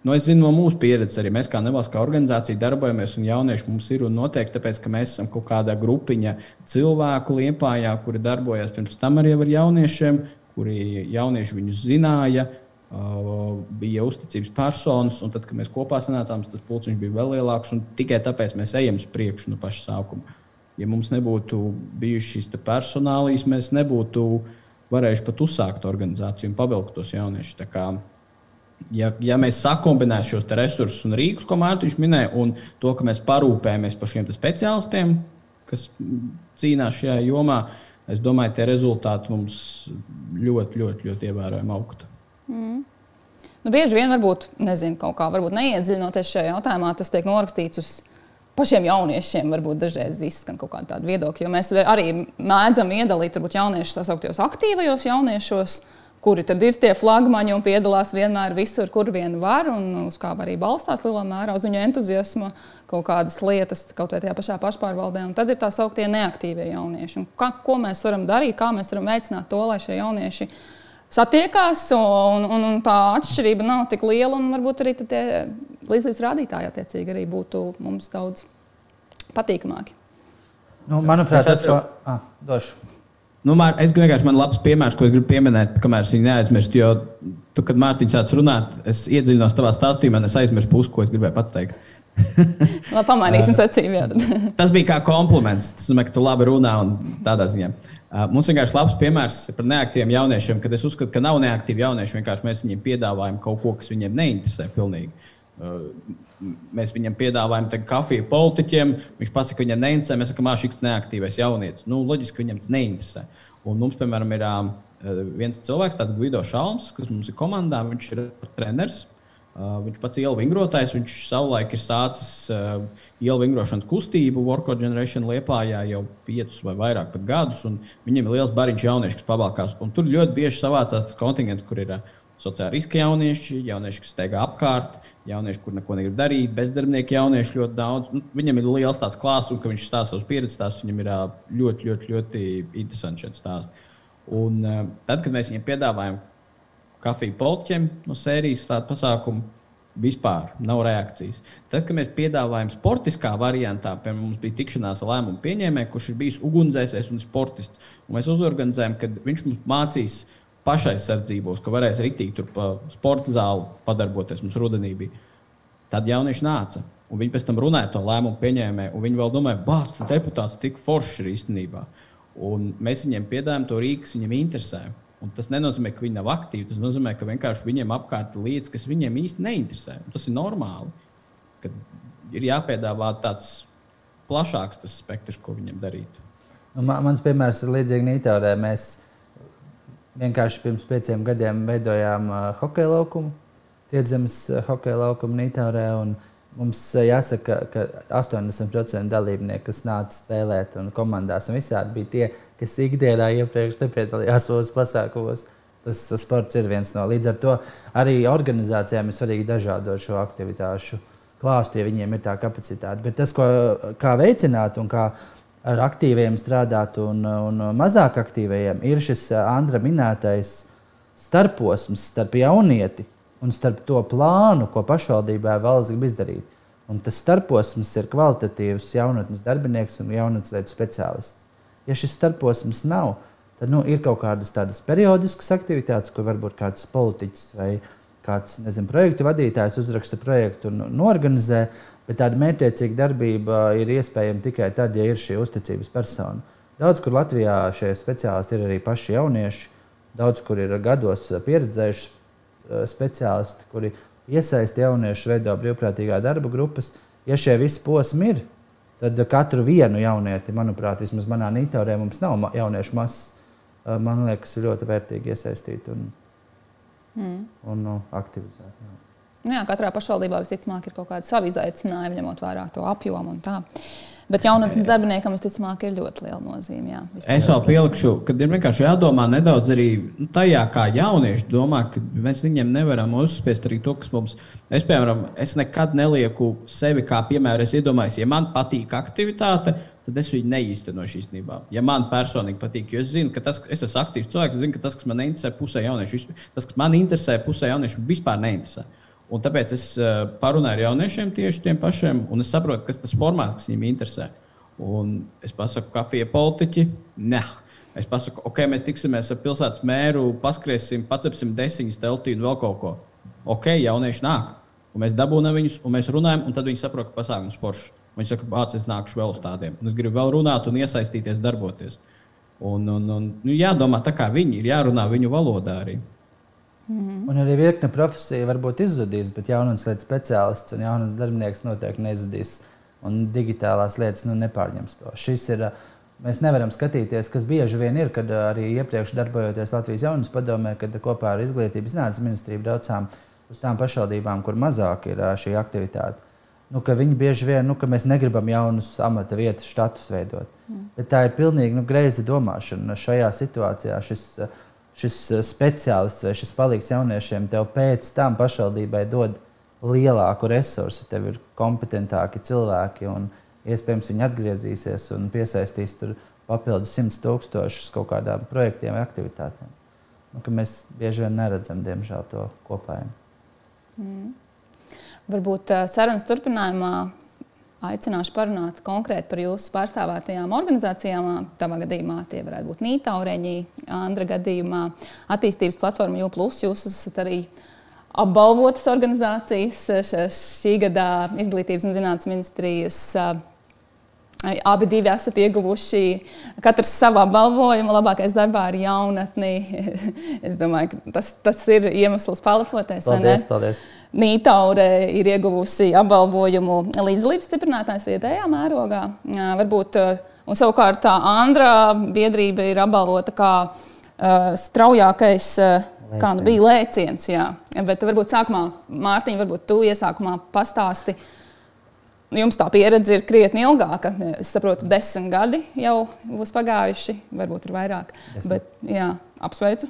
Nu, es zinu no mūsu pieredzes, arī mēs kā nevalstiskā organizācija darbojamies, un jaunieši mums ir un noteikti tāpēc, ka mēs esam kaut kādā grupiņa cilvēku liepājā, kuri darbojās pirms tam arī ar jauniešiem, kuri jaunieši viņus zināja, bija uzticības personas, un tad, kad mēs kopā sanācām, tas pulciņš bija vēl lielāks, un tikai tāpēc mēs ejam uz priekšu no paša sākuma. Ja mums nebūtu bijušas šīs personālijas, mēs nebūtu varējuši pat uzsākt organizāciju un pavilkt tos jauniešus ja, ja mēs sakombinējam šos resursus un rīkus, ko Mārtiņš minēja, un to, ka mēs parūpējamies par šiem speciālistiem, kas cīnās šajā jomā, es domāju, tie rezultāti mums ļoti, ļoti, ļoti ievērojami augtu. Mm. Nu, bieži vien, varbūt, nezinu, kaut kā neiedziļinoties šajā jautājumā, tas tiek norakstīts uz pašiem jauniešiem. Varbūt dažreiz izskan kaut kāda viedokļa, jo mēs arī mēdzam iedalīt varbūt, jauniešus tā sauktajos aktīvajos jauniešos. Kuri tad ir tie flagmaņi un piedalās vienmēr visur, kur vien var, un uz kā arī balstās lielā mērā uz viņu entuziasmu, kaut kādas lietas, kaut vai tajā pašā pašpārvaldē. Un tad ir tā sauktie neaktīvie jaunieši. Un kā, ko mēs varam darīt, kā mēs varam veicināt to, lai šie jaunieši satiekās, un, un, un tā atšķirība nav tik liela, un varbūt arī tie līdzības rādītāji attiecīgi arī būtu mums daudz patīkamāki. Nu, manuprāt, tas, ko... Ah, došu. Nu, man, es vienkārši man labs piemērs, ko gribu pieminēt, kamēr es viņu neaizmirstu. Jo, tu, kad Mārtiņš sācis runāt, es iedziļinos tavā stāstījumā, un es aizmirsu pusi, ko es gribēju pats teikt. Labi, pamainīsim secību. Tas bija kā kompliments. Tas nozīmē, ka tu labi runā un tādā ziņā. Uh, mums vienkārši labs piemērs par neaktīviem jauniešiem, kad es uzskatu, ka nav neaktīvi jaunieši. Vienkārši mēs viņiem piedāvājam kaut ko, kas viņiem neinteresē. Pilnīgi. Mēs viņam piedāvājam kafiju politiķiem. Viņš pasaka, ka viņam neinteresē. Mēs sakām, ka šis neaktīvais jaunietis. Nu, loģiski, viņam tas neinteresē. Un mums, piemēram, ir viens cilvēks, tāds Guido Šalms, kas mums ir komandā. Viņš ir treneris. Viņš pats ir ielu vingrotājs. Viņš savulaik ir sācis ielu vingrošanas kustību Workout Generation Liepājā jau piecus vai vairāk gadus. Viņam ir liels bariņš jaunieši, kas pavalkās. Un tur ļoti bieži savācās tas kontingents, kur ir sociāli riska jaunieši, jaunieši, kas steigā apkārt, jaunieši, kur neko negrib darīt, bezdarbnieki jaunieši ļoti daudz. Nu, viņam ir liels tāds klāsts, un viņš stāsta savus pieredzes stāstus. Viņam ir uh, ļoti, ļoti, ļoti interesanti šeit stāsts. Un uh, tad, kad mēs viņiem piedāvājam kafiju polķiem no sērijas tādu pasākumu, Vispār nav reakcijas. Tad, kad mēs piedāvājam sportiskā variantā, piemēram, mums bija tikšanās ar lēmumu pieņēmēju, kurš ir bijis ugunsdzēsējs un sportists, un mēs uzorganizējam, ka viņš mums mācīs pašaizsardzībos, ka varēs rītīgi tur pa sporta zāli padarboties. Mums rudenī bija. Tad jaunieši nāca, un viņi pēc tam runāja to lēmumu pieņēmēju, un viņi vēl domāja, bāc, tas deputāts tik foršs ir īstenībā. Un mēs viņiem piedāvājam to rīku, kas viņiem interesē. Un tas nenozīmē, ka viņi nav aktīvi. Tas nozīmē, ka vienkārši viņiem apkārt ir lietas, kas viņiem īsti neinteresē. Un tas ir normāli. Kad ir jāpiedāvā tāds plašāks tas spektrs, ko viņiem darīt. Nu, man, mans piemērs ir līdzīgs Nītaurē. Mēs vienkārši pirms pieciem gadiem veidojām uh, hokeja laukumu, cietzemes uh, hokeja laukumu uh, Mums eh, jāsaka, ka 80% dalībnieku, kas nāca spēlēt, un komandās un visādi bija tie, kas ikdienā iepriekš nepiedalījās mūsu pasākumos. Tas, tas sports ir viens no. Līdz ar to arī organizācijām ir svarīgi dažādot šo aktivitāšu klāstu, ja viņiem ir tā kapacitāte. Bet tas, ko, kā veicināt un kā ar aktīviem strādāt un, un mazāk aktīviem, ir šis eh, Andra minētais starposms starp jaunieti un starp to plānu, ko pašvaldībā valsts grib izdarīt. Un tas starposms ir kvalitatīvs jaunatnes darbinieks un jaunatnes lietu speciālists. Ja šis starposms nav, tad nu, ir kaut kādas tādas periodiskas aktivitātes, kur varbūt kāds politiķis vai kāds nezinu, projektu vadītājs uzraksta projektu un norganizē, bet tāda mērķiecīga darbība ir iespējama tikai tad, ja ir šī uzticības persona. Daudz kur Latvijā šie speciālisti ir arī paši jaunieši, daudz kur ir gados pieredzējuši Eh, speciālisti, kuri iesaista jauniešus, veido brīvprātīgā darba grupas. Ja šie visi posmi ir, tad katru vienu jaunieti, manuprāt, vismaz manā nītaurē mums nav jauniešu masas. Eh, man liekas, ļoti vērtīgi iesaistīt un, mm. un nu, aktivizēt. Jā. Nu jā, katrā pašvaldībā visticamāk ir kaut kāda sava izaicinājuma, ņemot vērā to apjomu un tā. Bet jaunatnes darbiniekam, visticamāk, ir ļoti liela nozīme. Jā, es vēl pielikšu, ka ir vienkārši jādomā nedaudz arī nu, tajā, kā jaunieši domā, ka mēs viņiem nevaram uzspiest arī to, kas mums. Es, piemēram, es nekad nelieku sevi kā piemēru. Es iedomājos, ja man patīk aktivitāte, tad es viņu neīstenošu īstenībā. Ja man personīgi patīk, jo es zinu, ka tas, es esmu aktīvs cilvēks, es zinu, ka tas, kas man interesē, pusē jauniešu, tas, kas man interesē, pusē jauniešu, vispār neinteresē. Un tāpēc es uh, parunāju ar jauniešiem tieši tiem pašiem, un es saprotu, kas tas formāts, kas viņiem interesē. Un es pasaku, kafija politiķi, ne. Es pasaku, ok, mēs tiksimies ar pilsētas mēru, paskriesim, pacepsim desiņas teltī un vēl kaut ko. Ok, jaunieši nāk. Un mēs dabūjam viņus, un mēs runājam, un tad viņi saprot, ka pasākums foršs. Viņi saka, bāc, es nākušu vēl uz tādiem. Un es gribu vēl runāt un iesaistīties, darboties. Un, un, un nu, jādomā tā, kā viņi ir, jārunā viņu valodā arī. Mm. Un arī virkne profesija varbūt izzudīs, bet jaunas lietas speciālists un jaunas darbinieks noteikti nezudīs. Un digitālās lietas nu, nepārņems to. Šis ir. Mēs nevaram skatīties, kas bieži vien ir, kad arī iepriekš darbojoties Latvijas jaunas padomē, kad kopā ar Izglītības zinātnes ministriju braucām uz tām pašvaldībām, kur mazāk ir šī aktivitāte. Nu, viņi bieži vien, nu, ka mēs negribam jaunus amata vietas, štatus veidot. Mm. Bet tā ir pilnīgi nu, greiza domāšana. Šajā situācijā šis uh, šis eh, speciālists vai šis palīgs jauniešiem tev pēc tam pašvaldībai dod lielāku resursu, tev ir kompetentāki cilvēki un iespējams viņi atgriezīsies un piesaistīs tur papildus simts tūkstošus kaut kādām projektiem vai aktivitātēm. Nu, mēs bieži vien neredzam, diemžēl, to kopā. Mm. Varbūt uh, sarunas turpinājumā aicināšu parunāt konkrēti par jūsu pārstāvētajām organizācijām. Tavā gadījumā tie varētu būt Nītaureņi, Andra gadījumā attīstības platforma UPLUS. Jūs esat arī apbalvotas organizācijas šī gada Izglītības un zinātnes ministrijas Abi divi esat ieguvuši katrs savu apbalvojumu. Labākais darbā ar jaunatni. es domāju, ka tas, tas ir iemesls palafoties. Paldies, paldies. Nītaure ir ieguvusi apbalvojumu līdzdalības stiprinātājs vietējā mērogā. Varbūt, un savukārt Andra biedrība ir apbalvota kā uh, straujākais. Uh, Kā nu bija lēciens, jā. Bet varbūt sākumā, Mārtiņ, varbūt tu iesākumā pastāsti, uh, Jums tā pieredze ir krietni ilgāka. Es saprotu, desmit gadi jau būs pagājuši, varbūt ir vairāk. Desmit. Bet, jā, apsveicu.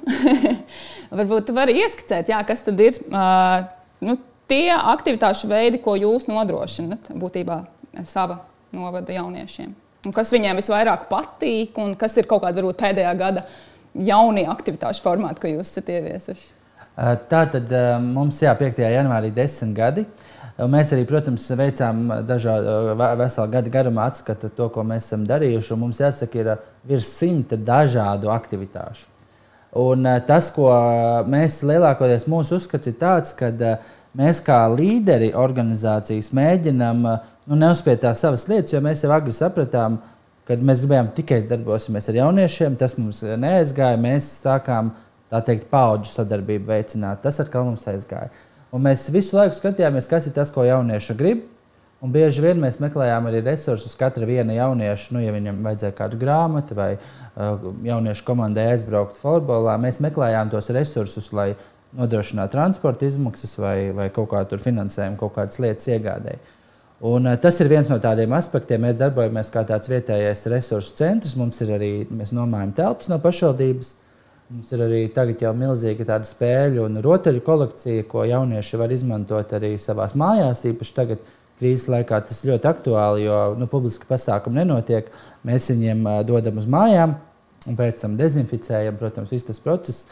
varbūt tu vari ieskicēt, jā, kas tad ir uh, nu, tie aktivitāšu veidi, ko jūs nodrošināt būtībā sava novada jauniešiem. Un kas viņiem visvairāk patīk, un kas ir kaut kāda varbūt, pēdējā gada jaunie aktivitāšu formāti, ko jūs esat ieviesuši? Tā tad mums jā, 5. janvārī ir desmit gadi. Uh, Mēs arī, protams, veicām dažādu veselu gadu garumā atskatu to, ko mēs esam darījuši. Mums jāsaka, ir virs simta dažādu aktivitāšu. Un tas, ko mēs lielākoties mūsu uzskats ir tāds, ka mēs kā līderi organizācijas mēģinām nu, neuzspiest tās savas lietas, jo mēs jau agri sapratām, ka mēs gribējām tikai darbosimies ar jauniešiem. Tas mums neaizgāja. Mēs sākām tā teikt, paudžu sadarbību veicināt. Tas atkal mums aizgāja. Un mēs visu laiku skatījāmies, kas ir tas, ko jaunieši grib. Un bieži vien mēs meklējām arī resursus katra viena jaunieša, nu, ja viņam vajadzēja kādu grāmatu vai uh, jauniešu komandai aizbraukt futbolā. Mēs meklējām tos resursus, lai nodrošinātu transporta izmaksas vai, vai kaut kādu finansējumu, kaut kādas lietas iegādēji. Un, uh, tas ir viens no tādiem aspektiem. Mēs darbojamies kā tāds vietējais resursu centrs. Mums ir arī, mēs nomājam telpas no pašvaldības. Mums ir arī tagad jau milzīga tāda spēļu un rotaļu kolekcija, ko jaunieši var izmantot arī savā mājās. Īpaši tagad, krīzes laikā, tas ļoti aktuāli, jo nu, publiski pasākumi nenotiek. Mēs viņiem dodam uz mājām un pēc tam dezinficējam, protams, viss tas process.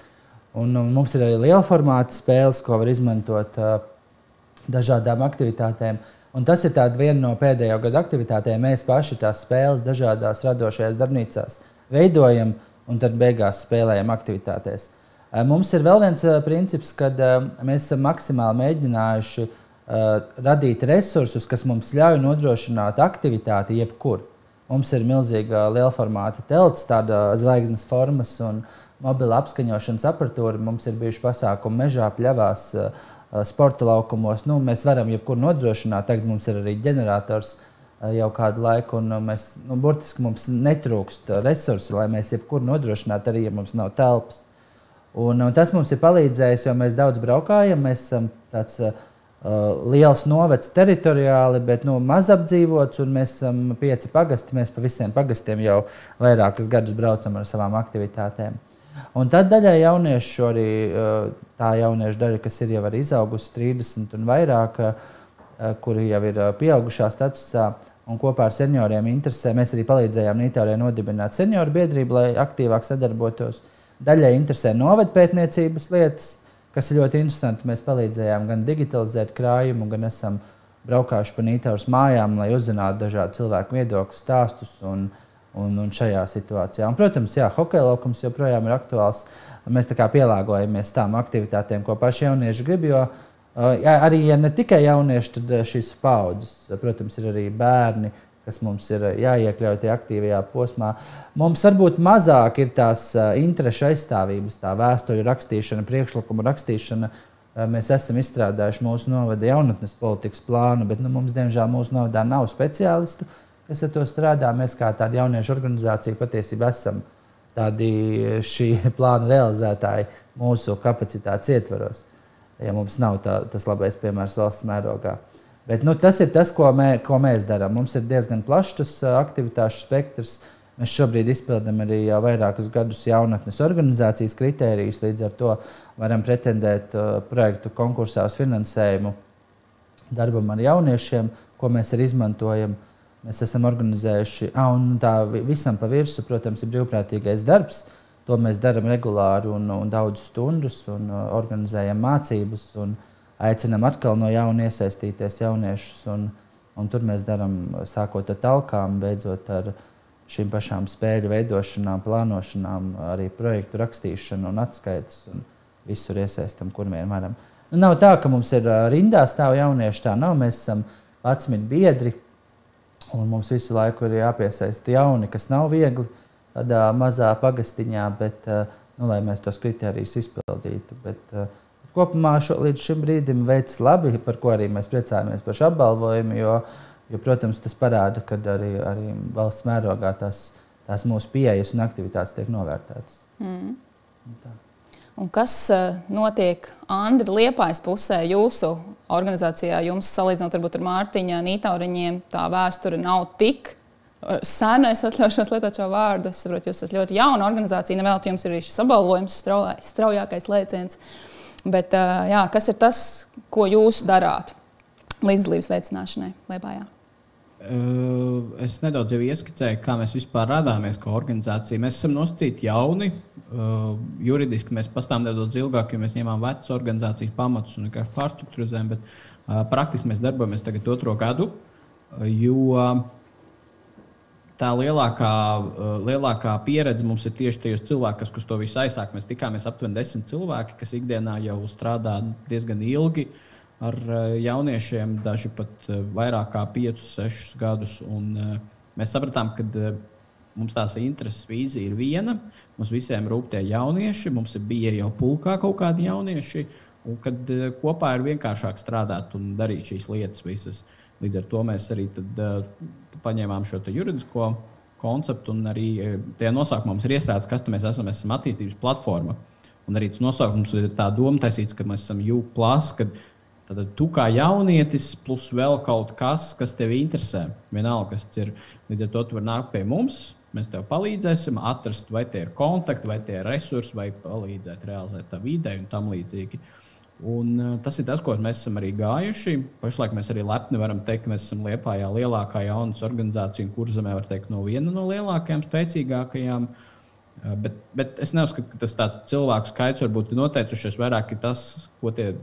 Un, un mums ir arī liela formāta spēles, ko var izmantot dažādām aktivitātēm. Un tas ir viena no pēdējo gadu aktivitātēm. Mēs paši tās spēles dažādās radošajās darbnīcās veidojam. Uh, un tad beigās spēlējam aktivitātēs. Eh, mums ir vēl viens eh, princips, kad eh, mēs esam maksimāli mēģinājuši radīt resursus, kas mums ļauj nodrošināt aktivitāti jebkur. Mums ir milzīga liela formāta telts, tāda zvaigznes formas un mobila apskaņošanas aparatūra. Mums ir bijuši pasākumi mežā, pļavās, sporta laukumos. Nu, mēs varam jebkur nodrošināt. Tagad mums ir arī ģenerators uh, jau kādu laiku, un eh, mēs, nu, burtiski mums netrūkst resursi, lai mēs jebkur nodrošinātu, arī ja mums nav telpas. Un, un tas mums ir palīdzējis, jo mēs daudz braukājam. Mēs esam tāds uh, liels novads teritoriāli, bet nu, maz apdzīvots, un mēs esam pieci pagasti. Mēs pa visiem pagastiem jau vairākus gadus braucam ar savām aktivitātēm. Un tad daļai jauniešu, arī tā jauniešu daļa, kas ir jau izaugusi 30 un vairāk, kuri jau ir pieaugušā statusā, un kopā ar senioriem interesē. Mēs arī palīdzējām Nītārē nodibināt senioru biedrību, lai aktīvāk sadarbotos. Daļai interesē novadpētniecības lietas, kas ir ļoti interesanti. Mēs palīdzējām gan digitalizēt krājumu, gan esam braukājuši pa Nītāras mājām, lai uzzinātu dažādu cilvēku viedokļus, stāstus un, un, un šajā situācijā. Un, protams, jā, hokeja laukums joprojām ir aktuāls. Mēs tā pielāgojamies tām aktivitātēm, ko paši jaunieši grib. Jo, Jā, arī ja ne tikai jaunieši, tad šīs paudzes, protams, ir arī bērni, kas mums ir jāiekļauj tajā aktīvajā posmā. Mums varbūt mazāk ir tās interešu aizstāvības, tā vēstuļu rakstīšana, priekšlikumu rakstīšana. Mēs esam izstrādājuši mūsu novada jaunatnes politikas plānu, bet nu, mums, diemžēl, mūsu novadā nav speciālistu, kas ar to strādā. Mēs kā tāda jauniešu organizācija patiesībā esam tādi šī plāna realizētāji mūsu kapacitātes ietvaros ja mums nav tā, tas labais piemērs valsts mērogā. Bet, nu, tas ir tas, ko, mē, ko mēs darām. Mums ir diezgan plašs tas aktivitāšu spektrs. Mēs šobrīd izpildām arī jau vairākus gadus jaunatnes organizācijas kritērijus. Līdz ar to varam pretendēt projektu konkursā uz finansējumu darbam ar jauniešiem, ko mēs arī izmantojam. Mēs esam organizējuši, ah, un tā visam pa virsmu, protams, ir brīvprātīgais darbs. Uh, To mēs darām regulāri un, un daudz stundas, un uh, organizējam mācības, un aicinām atkal no jauna iesaistīties jauniešus. Un, Un tur mēs darām sākot ar talkām, beidzot ar šīm pašām spēļu veidošanām, plānošanām, arī projektu rakstīšanu un atskaites. Un visur iesaistam, kur vien varam. Nu, nav tā, ka mums ir rindā stāv jaunieši. Tā nav. Mēs esam 11 biedri. Un mums visu laiku ir jāpiesaista jauni, kas nav viegli tādā mazā pagastiņā, bet, nu, lai mēs tos kritērijus izpildītu. Bet, kopumā šo, līdz šim brīdim veids labi, par ko arī mēs priecājamies par šo apbalvojumu. Jo, jo, protams, tas parāda, ka arī, arī valsts mērogā tās, tās mūsu pieejas un aktivitātes tiek novērtētas. Mm. Tā. Un kas notiek Andra Liepājas pusē jūsu organizācijā? Jums, salīdzinot varbūt, ar Mārtiņa Nītauriņiem, tā vēsture nav tik sena. Es atļaušos lietot šo vārdu. Es saprotu, jūs esat ļoti jauna organizācija. Nevēl jums ir šis apbalvojums, straujākais lēciens. Bet jā, kas ir tas, ko jūs darāt līdzdalības veicināšanai Liepājā? Es nedaudz jau ieskicēju, kā mēs vispār radāmies kā organizācija. Mēs esam nosacīti jauni. Juridiski mēs pastāvam nedaudz ilgāk, jo mēs ņēmām vecas organizācijas pamatus un vienkārši pārstruktūrizējām. Bet praktiski mēs darbojamies tagad otro gadu. Jo tā lielākā, lielākā pieredze mums ir tieši tajos cilvēkos, kas to visu aizsāk. Mēs tikāmies aptuveni desmit cilvēki, kas ikdienā jau strādā diezgan ilgi. Uh, ar eh, jauniešiem, daži pat eh, vairāk kā 5, 6 gadus. Un, eh, mēs sapratām, ka mums tās intereses vīzija ir viena. Mums visiem rūp tie jaunieši, mums bija jau pulkā kaut kādi jaunieši, un kad kopā ir vienkāršāk strādāt un darīt šīs lietas visas. Līdz ar to mēs arī tad, paņēmām šo juridisko konceptu, un arī tajā nosaukumā mums ir iestrādāts, kas mēs esam. Mēs esam attīstības platforma. Un arī tas nosaukums ir tā doma taisīts, ka mēs esam UPLUS, kad Tad tu kā jaunietis, plus vēl kaut kas, kas tev interesē. Vienalga, kas ir. Līdz ar to tu vari nākt pie mums. Mēs tev palīdzēsim atrast, vai tie ir kontakti, vai tie ir resursi, vai palīdzēt realizēt tavu ideju un tam līdzīgi. Un, uh, tas ir tas, ko mēs esam arī gājuši. Pašlaik mēs arī lepni varam teikt, ka mēs esam Lietpājā lielākā jaunas organizācija, un kurzemē var teikt, no viena no lielākajām, spēcīgākajām. Uh, bet, bet es neuzskatu, ka tas cilvēku skaits varbūt ir noteicušies vairāk tas, ko tie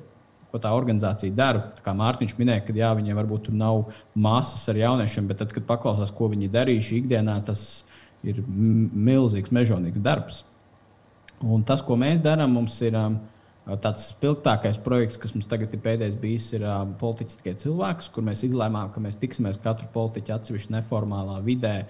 ko tā organizācija dara. Kā Mārtiņš minēja, ka jā, viņiem varbūt nav masas ar jauniešiem, bet tad, kad paklausās, ko viņi darījuši ikdienā, tas ir milzīgs, mežonīgs darbs. Un tas, ko mēs darām, mums ir um, tāds spilgtākais projekts, kas mums tagad ir pēdējais bijis, ir um, politiķis tikai cilvēks, kur mēs izlēmām, ka mēs tiksimies katru politiķu atsevišķi neformālā vidē,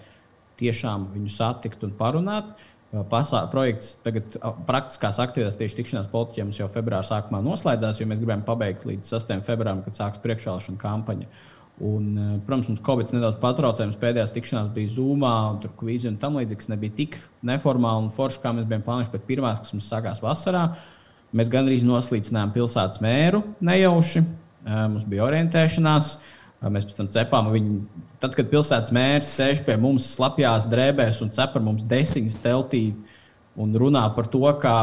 tiešām viņu satikt un parunāt. Uh, Pasā, projekts tagad praktiskās aktivitātes tieši tikšanās politiķiem jau februāra sākumā noslēdzās, jo mēs gribējām pabeigt līdz 6. februārim, kad sāksies priekšvēlēšana kampaņa. Un, protams, mums Covid nedaudz patraucējums. Pēdējās tikšanās bija Zoom, tur kvīzi un tam līdzīgas. Nebija tik neformāli un forši, kā mēs bijām plānojuši, bet pirmās, kas mums sākās vasarā, mēs gandrīz noslīcinājām pilsētas mēru nejauši. Mums bija orientēšanās. Mēs pēc tam cepām viņu. Tad, kad pilsētas mērs sēž pie mums slapjās drēbēs un cep ar mums desiņas teltī un runā par to, kā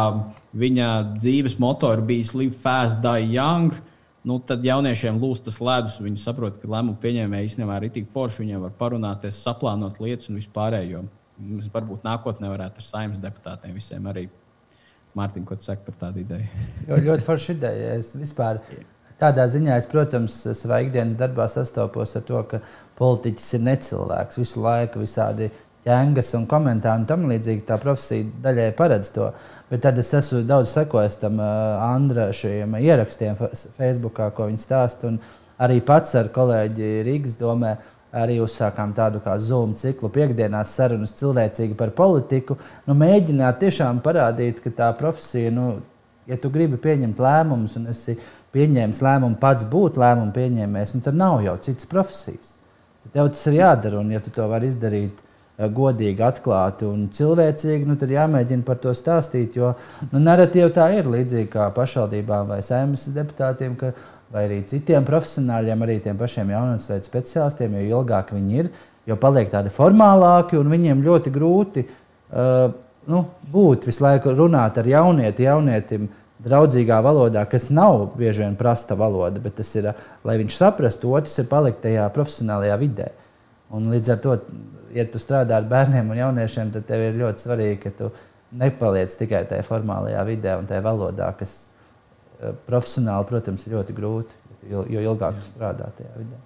viņa dzīves moto ir bijis Live Fast, Die Young, nu, tad jauniešiem lūst tas ledus. Viņi saprot, ka lēmumu pieņēmēji īstenībā ir tik forši. Viņiem var parunāties, saplānot lietas un vispārējo. Mēs varbūt nākotnē varētu ar saimnes deputātiem visiem arī. Mārtiņ, ko tu saki par tādu ideju? Jo, ļoti forša ideja. Es vispār Tādā ziņā es, protams, savā ikdienas darbā sastopos ar to, ka politiķis ir necilvēks visu laiku, visādi ķēngas un komentāri un tam līdzīgi. Tā profesija daļai paredz to. Bet tad es esmu daudz sekojis tam Andra šiem ierakstiem Facebook, ko viņi stāsta. Arī pats ar kolēģi Rīgas domē arī uzsākām tādu kā Zoom ciklu, piekdienās sarunas cilvēcīgi par politiku. Nu, mēģināt tiešām parādīt, ka tā profesija, nu, ja tu gribi pieņemt lēmumus un esi pieņēmis lēmumu pats būt lēmumu pieņēmējs, nu, tad nav jau citas profesijas. Tad tev tas ir jādara, un ja tu to vari izdarīt eh, godīgi, atklāti un cilvēcīgi, nu, tad jāmēģina par to stāstīt. Jo nu, narratīva tā ir līdzīga kā pašvaldībām vai saimnes deputātiem, ka, vai arī citiem profesionāļiem, arī tiem pašiem jaunatnes speciālistiem, jo ilgāk viņi ir, jo paliek tādi formālāki un viņiem ļoti grūti uh, nu, būt visu laiku runāt ar jaunieti, jaunietim. Draudzīgā valodā, kas nav bieži vien prasta valoda, bet tas ir, lai viņš saprastu, otrs ir palikt tajā profesionālajā vidē. Un līdz ar to, ja tu strādā ar bērniem un jauniešiem, tad tev ir ļoti svarīgi, ka tu nepaliec tikai tajā formālajā vidē un tajā valodā, kas profesionāli, protams, ir ļoti grūti, jo, ilgāk tu strādā tajā vidē.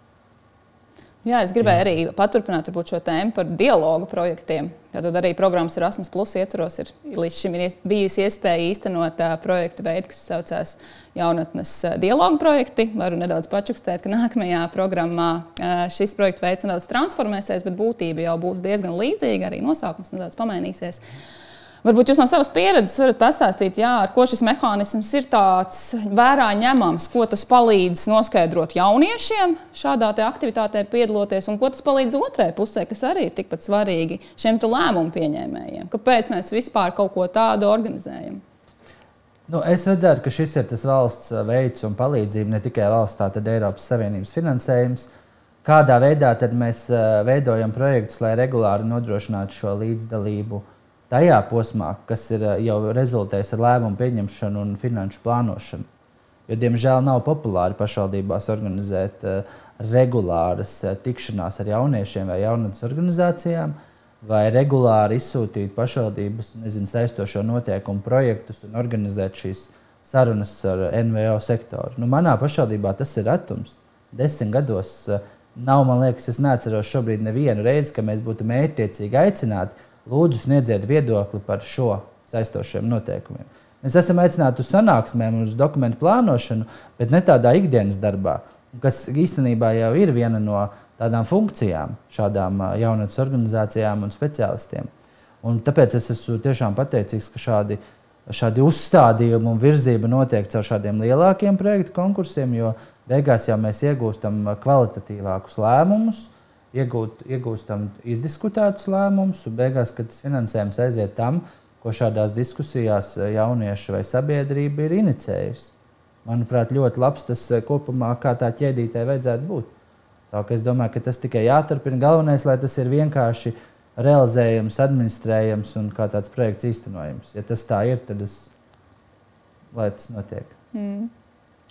Jā, es gribēju Jā. arī paturpināt šo tēmu par dialogu projektiem. Tad arī programmas Erasmus Plus ietvaros ir līdz šim ir bijusi iespēja īstenot uh, projektu veidu, kas saucās jaunatnes uh, dialogu projekti. Varu nedaudz pačukstēt, ka nākamajā programmā uh, šis projekts veids nedaudz transformēsies, bet būtība jau būs diezgan līdzīga. Arī nosaukums nedaudz pamainīsies. Uh, Varbūt jūs no savas pieredzes varat pastāstīt, jā, ar ko šis mehānisms ir tāds vērā ņemams, ko tas palīdz noskaidrot jauniešiem šādā aktivitātē piedaloties, un ko tas palīdz otrai pusē, kas arī ir tikpat svarīgi šiem lēmumu pieņēmējiem. Kāpēc mēs vispār kaut ko tādu organizējam? Nu, es redzētu, ka šis ir tas valsts veids un palīdzība, ne tikai valsts, tā tad Eiropas Savienības finansējums. Kādā veidā mēs veidojam projektus, lai regulāri nodrošinātu šo līdzdalību uh, tajā posmā, kas ir eh, jau rezultējis ar lēmumu pieņemšanu un finanšu plānošanu. Jo, diemžēl, nav populāri pašvaldībās organizēt uh, regulāras uh, tikšanās ar jauniešiem vai jaunatnes organizācijām, vai regulāri izsūtīt pašvaldības nezinu, saistošo noteikumu projektus un organizēt šīs sarunas ar NVO sektoru. Nu, manā pašvaldībā tas ir retums. Desmit gados nav, man liekas, es neatceros šobrīd nevienu reizi, ka mēs būtu mērķiecīgi aicināti Lūdzu, sniedziet viedokli par šo saistošiem noteikumiem. Mēs esam aicināti uz sanāksmēm, uz dokumentu plānošanu, bet ne tādā ikdienas darbā, kas īstenībā jau ir viena no tādām funkcijām šādām jaunatnes organizācijām un speciālistiem. Un tāpēc es esmu tiešām pateicīgs, ka šādi, šādi uzstādījumi un virzība notiek caur šādiem lielākiem projektu konkursiem, jo beigās jau mēs iegūstam kvalitatīvākus lēmumus iegūt, iegūstam izdiskutētus lēmumus, un beigās, kad tas finansējums aiziet tam, ko šādās diskusijās eh, jaunieši vai sabiedrība ir inicējusi. Manuprāt, ļoti labs tas eh, kopumā, kā tā ķēdītē vajadzētu būt. Tā, es domāju, ka tas tikai jāturpina. Galvenais, lai tas ir vienkārši realizējams, administrējams un kā tāds projekts īstenojams. Ja tas tā ir, tad es, lai tas notiek. Mm.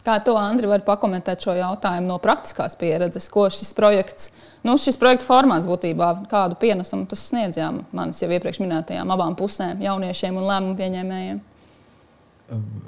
Kā to Andri var pakomentēt šo jautājumu no praktiskās pieredzes, ko šis projekts, nu, šis projekta formāts būtībā, kādu pienesumu tas sniedz manis jau iepriekš minētajām abām pusēm, jauniešiem un lēmumu pieņēmējiem?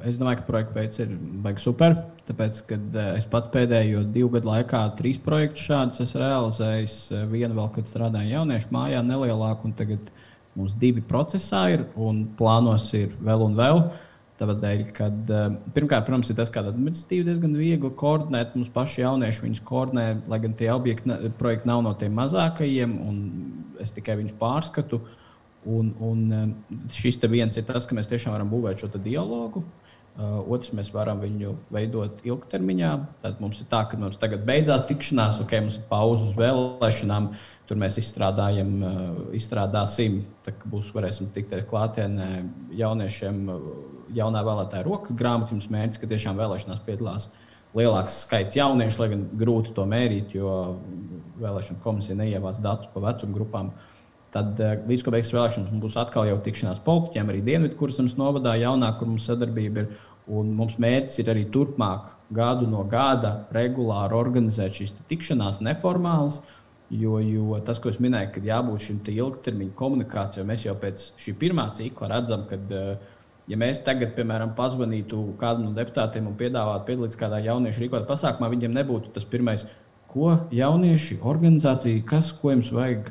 Es domāju, ka projekta veids ir baigi super. Tāpēc, kad eh, es pats pēdējo divu gadu laikā trīs projektus šādus esmu realizējis, eh, vienu vēl, kad strādāju jauniešu mājā, nelielāku, un tagad mums divi procesā ir un plānos ir vēl un vēl. Uh, Tādēļ, kad eh, pirmkārt, protams, ir tas, ka administratīvi diezgan viegli koordinēt. Mums paši jaunieši viņus koordinē, lai gan tie objekti, projekti nav no tiem mazākajiem, un es tikai viņus pārskatu. Un, un eh, šis viens ir tas, ka mēs tiešām varam būvēt šo dialogu. Uh, otrs, mēs varam viņu veidot ilgtermiņā. Tad mums ir tā, ka mums tagad beidzās tikšanās, ok, mums ir pauze uz vēlēšanām. Tur mēs izstrādājam, izstrādāsim, tad būs varēsim tikties klātienē jauniešiem jaunā vēlētāja rokas grāmatu. Jums mērķis, ka tiešām vēlēšanās piedalās lielāks skaits jauniešu, lai gan grūti to mērīt, jo vēlēšana komisija neievāc datus pa vecuma grupām. Tad eh, līdz ko beigsies vēlēšanas, mums būs atkal jau tikšanās politiķiem, arī Dienvidkurzemes novadā, jaunā, kur mums sadarbība ir. Un mums mērķis ir arī turpmāk, gadu no gada, regulāri organizēt šīs tikšanās neformālas. Jo, jo tas, ko es minēju, ka jābūt šim ilgtermiņa komunikācijai, mēs jau pēc šī pirmā cikla redzam, ka uh, ja mēs tagad, piemēram, pazvanītu kādam no deputātiem un piedāvātu piedalīties kādā jauniešu rīkotā pasākumā, viņiem nebūtu tas pirmais, ko jaunieši, organizācija, kas, ko jums vajag.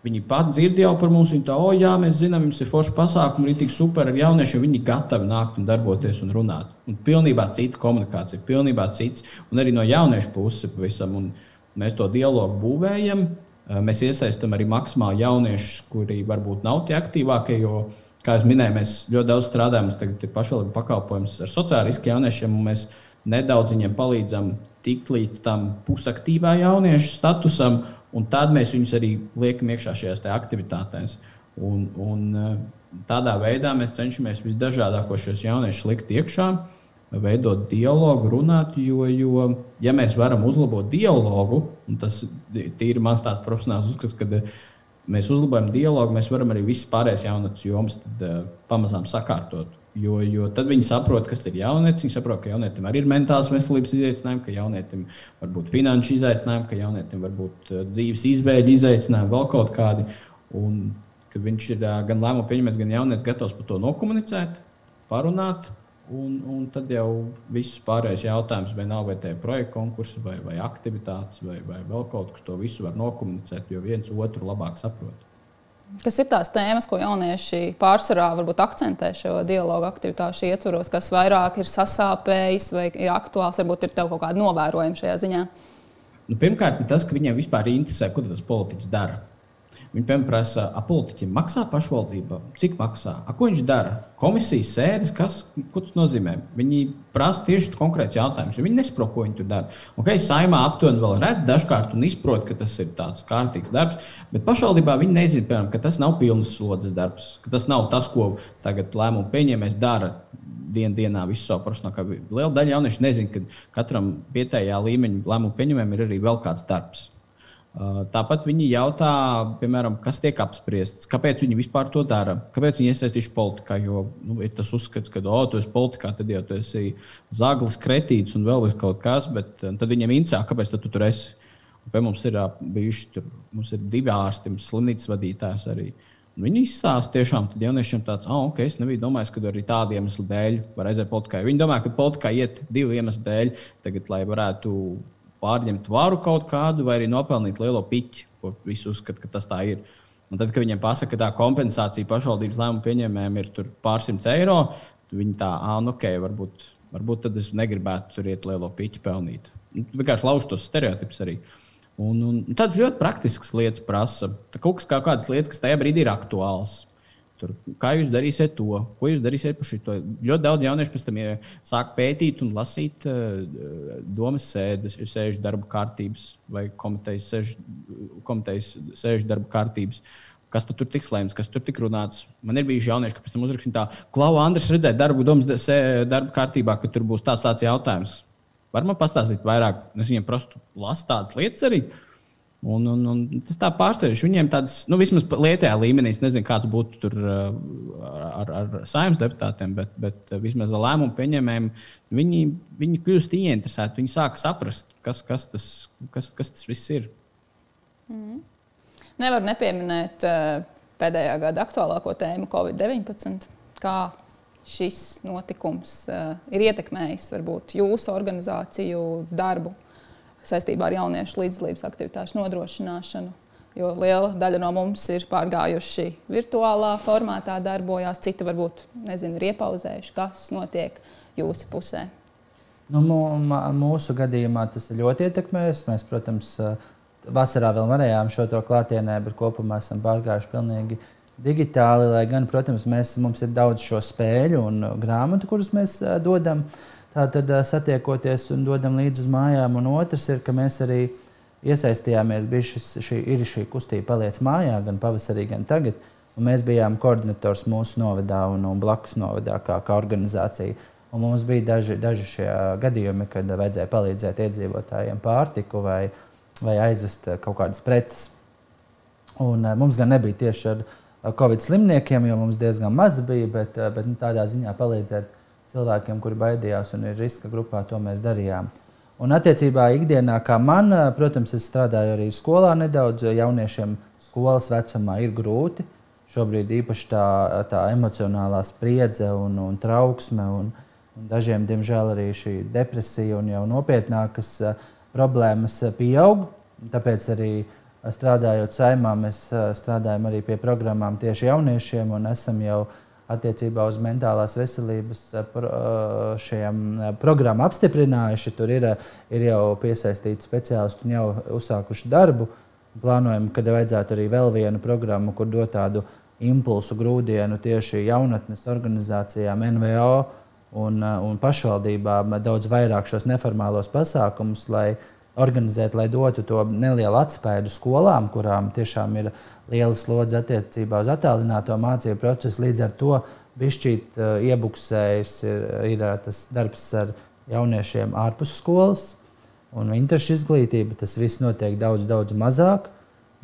Viņi pat dzird jau par mums, viņi tā, oh, jā, mēs zinām, jums ir forši pasākumi, ir tik super ar jauniešiem. Viņi gatavi nākt un darboties un runāt. Un pilnībā cita komunikācija, pilnībā cits. Un arī no jauniešu puses pavisam. Un mēs to dialogu būvējam. Mēs iesaistām arī maksimāli jauniešus, kuri varbūt nav tie aktīvākie, jo kā jau minēju, mēs ļoti daudz strādājam. Ir pašvaldību pakalpojums ar sociāli risku jauniešiem, un mēs nedaudz viņiem palīdzam tikt līdz tam pusaktīvā jauniešu statusam, un tad mēs viņus arī liekam iekšā šajās aktivitātēs. Un, un eh, tādā veidā mēs cenšamies visdažādākos šos jauniešus likt iekšā, veidot dialogu, runāt, jo, jo ja mēs varam uzlabot dialogu, un tas ir mans tāds profesionāls uzskats, ka mēs uzlabojam dialogu, mēs varam arī visas pārējās jaunatnes jomas tad, uh, pamazām sakārtot. Jo, jo tad viņi saprot, kas ir jaunietis. Viņi saprot, ka jaunietim arī ir mentāls veselības izaicinājumi, ka jaunietim var būt finanšu izaicinājumi, ka jaunietim var būt uh, dzīves izvēļu izaicinājumi, vēl kaut kādi. Un, kad viņš ir uh, gan lēmumu pieņemējis, gan jaunietis gatavs par to nokomunicēt, parunāt Un, un tad jau viss pārējais jautājums, vai nav vai tie projekta konkursi, vai, vai aktivitātes, vai, vai vēl kaut kas, to visu var nokomunicēt, jo viens otru labāk saprot. Kas ir tās tēmas, ko jaunieši pārsvarā varbūt akcentē šo dialogu aktivitāšu ietvaros, kas vairāk ir sasāpējis vai ir aktuāls, varbūt ir tev kaut kāda novērojuma šajā ziņā? Nu, pirmkārt, tas, ka viņiem vispār interesē, ko tas politiķis dara. Viņi piemēram prasa, ap politiķiem maksā pašvaldība, cik maksā, a, ko viņš dara. Komisijas sēdes, kas ko tas nozīmē. Viņi prasa tieši konkrēts jautājums, jo viņi nesaprot, ko viņi tur dara. Okay, saimā aptuveni vēl redz dažkārt un izprot, ka tas ir tāds kārtīgs darbs, bet pašvaldībā viņi nezina, piemēram, ka tas nav pilnas slodzes darbs, ka tas nav tas, ko tagad lēmumu pieņēmējs dara dien, dienā visu savu profesionālu. Liela daļa jauniešu nezina, ka katram vietējā līmeņa lēmumu pieņēmējam ir arī vēl kāds darbs. Tāpat viņi jautā, piemēram, kas tiek apspriests, kāpēc viņi vispār to dara, kāpēc viņi iesaistījuši politikā. Jo nu, ir tas uzskats, ka, oh, tu esi politikā, tad jau tu esi zaglis, kretīts un vēl kaut kas, bet tad viņiem interesē, kāpēc tu tur esi. Un pie mums ir bijuši tur, mums ir divi ārsti, slimnīcas vadītājs arī. Un viņi izstāsta tiešām jauniešiem tāds, ah, oh, ok, es nebiju domājis, ka arī tādu iemeslu dēļ var aiziet politikā. Viņi domā, ka politikā iet divu iemeslu dēļ, tagad, lai varētu pārņemt varu kaut kādu, vai arī nopelnīt lielo piķi, ko visi uzskata, ka tas tā ir. Un tad, kad viņiem pasaka, ka tā kompensācija pašvaldības lēmumu pieņēmējiem ir pārsimts eiro, viņi tā, ah, nu, ok, varbūt, varbūt tad es negribētu tur iet lielo piķi pelnīt. Un, vienkārši lauž tos stereotipus arī. Un, un tādas ļoti praktiskas lietas prasa. Tā kaut kas kā kādas lietas, kas tajā brīdī ir aktuāls. Tur, kā jūs darīsiet to, ko jūs darīsiet par šo? Ļoti daudz jauniešu pēc tam sāk pētīt un lasīt uh, domas sēdes, sēžu darba kārtības vai komitejas sēžu, komitejas sēžu darba kārtības. Kas tur tiks lēmts, kas tur tiks runāts. Man ir bijuši jaunieši, kas pēc tam uzrakstīja tā, Klau, Andris, redzēja darbu domas darba kārtībā, ka tur būs tāds, tāds jautājums. Var man pastāstīt vairāk? Es viņiem prasu, lasu tādas lietas arī. Uh, Un, un, un tas tā pārsteidzoši. Viņiem tādas, nu, vismaz lietējā līmenī, es nezinu, kāds būtu tur uh, ar, ar saimnes deputātiem, bet, bet uh, vismaz ar lēmumu pieņēmējiem viņi, viņi kļūst ieinteresēti. Viņi sāk saprast, kas, kas, tas, kas, kas tas viss ir. Mm. Nevar nepieminēt uh, pēdējā gada aktuālāko tēmu, Covid-19. Kā šis notikums ir ietekmējis varbūt jūsu organizāciju darbu? Saistībā ar jauniešu līdzdalības aktivitāšu nodrošināšanu. Jo liela daļa no mums ir pārgājuši virtuālā formātā, darbojās, citi varbūt nezinu, ir iepauzējuši, kas notiek jūsu pusē. Nu, mūsu gadījumā tas ļoti ietekmējis. Mēs, protams, vasarā vēl varējām šo to klātienē, bet kopumā esam pārgājuši pilnīgi digitāli. Lai gan, protams, mēs, mums ir daudz šo spēļu un grāmatu, kuras mēs dodam. Uh, Tātad satiekoties un dodam līdzi uz mājām. Un otrs ir, ka mēs arī iesaistījāmies. Šis, šī, ir šī kustība paliec mājā gan pavasarī, gan tagad. Un mēs bijām koordinators mūsu novadā un, un blakus novadā kā, kā organizācija. Un mums bija daži, daži šie gadījumi, kad vajadzēja palīdzēt iedzīvotājiem pārtiku vai, vai aizvest kaut kādas preces. Un, mums gan nebija tieši ar Covid slimniekiem, jo mums diezgan maz bija, bet, bet nu, tādā ziņā palīdzēt cilvēkiem, kuri baidījās un ir riska grupā, to mēs darījām. Un attiecībā ikdienā, kā man, protams, es strādāju arī skolā nedaudz. Jauniešiem skolas vecumā ir grūti. Šobrīd īpaši tā, tā emocionālā spriedze un, un trauksme, un, un dažiem, diemžēl, arī šī depresija un jau nopietnākas problēmas pieaug. Tāpēc arī strādājot saimā, mēs strādājam arī pie programmām tieši jauniešiem un esam jau attiecībā uz mentālās veselības eh, eh, šiem eh, programmu apstiprinājuši. Tur ir, ir jau piesaistīti speciālisti un jau uzsākuši darbu. Plānojam, ka vajadzētu arī vēl vienu programmu, kur dot tādu impulsu grūdienu tieši jaunatnes organizācijām, NVO un, un pašvaldībām daudz vairāk šos neformālos pasākumus, lai organizēt, lai dotu to nelielu atspēju skolām, kurām tiešām ir liela slodze attiecībā uz attālināto mācību procesu. Līdz ar to bišķīt uh, iebuksējis ir, ir uh, tas darbs ar jauniešiem ārpus skolas un interešu izglītība. Tas viss notiek daudz, daudz mazāk,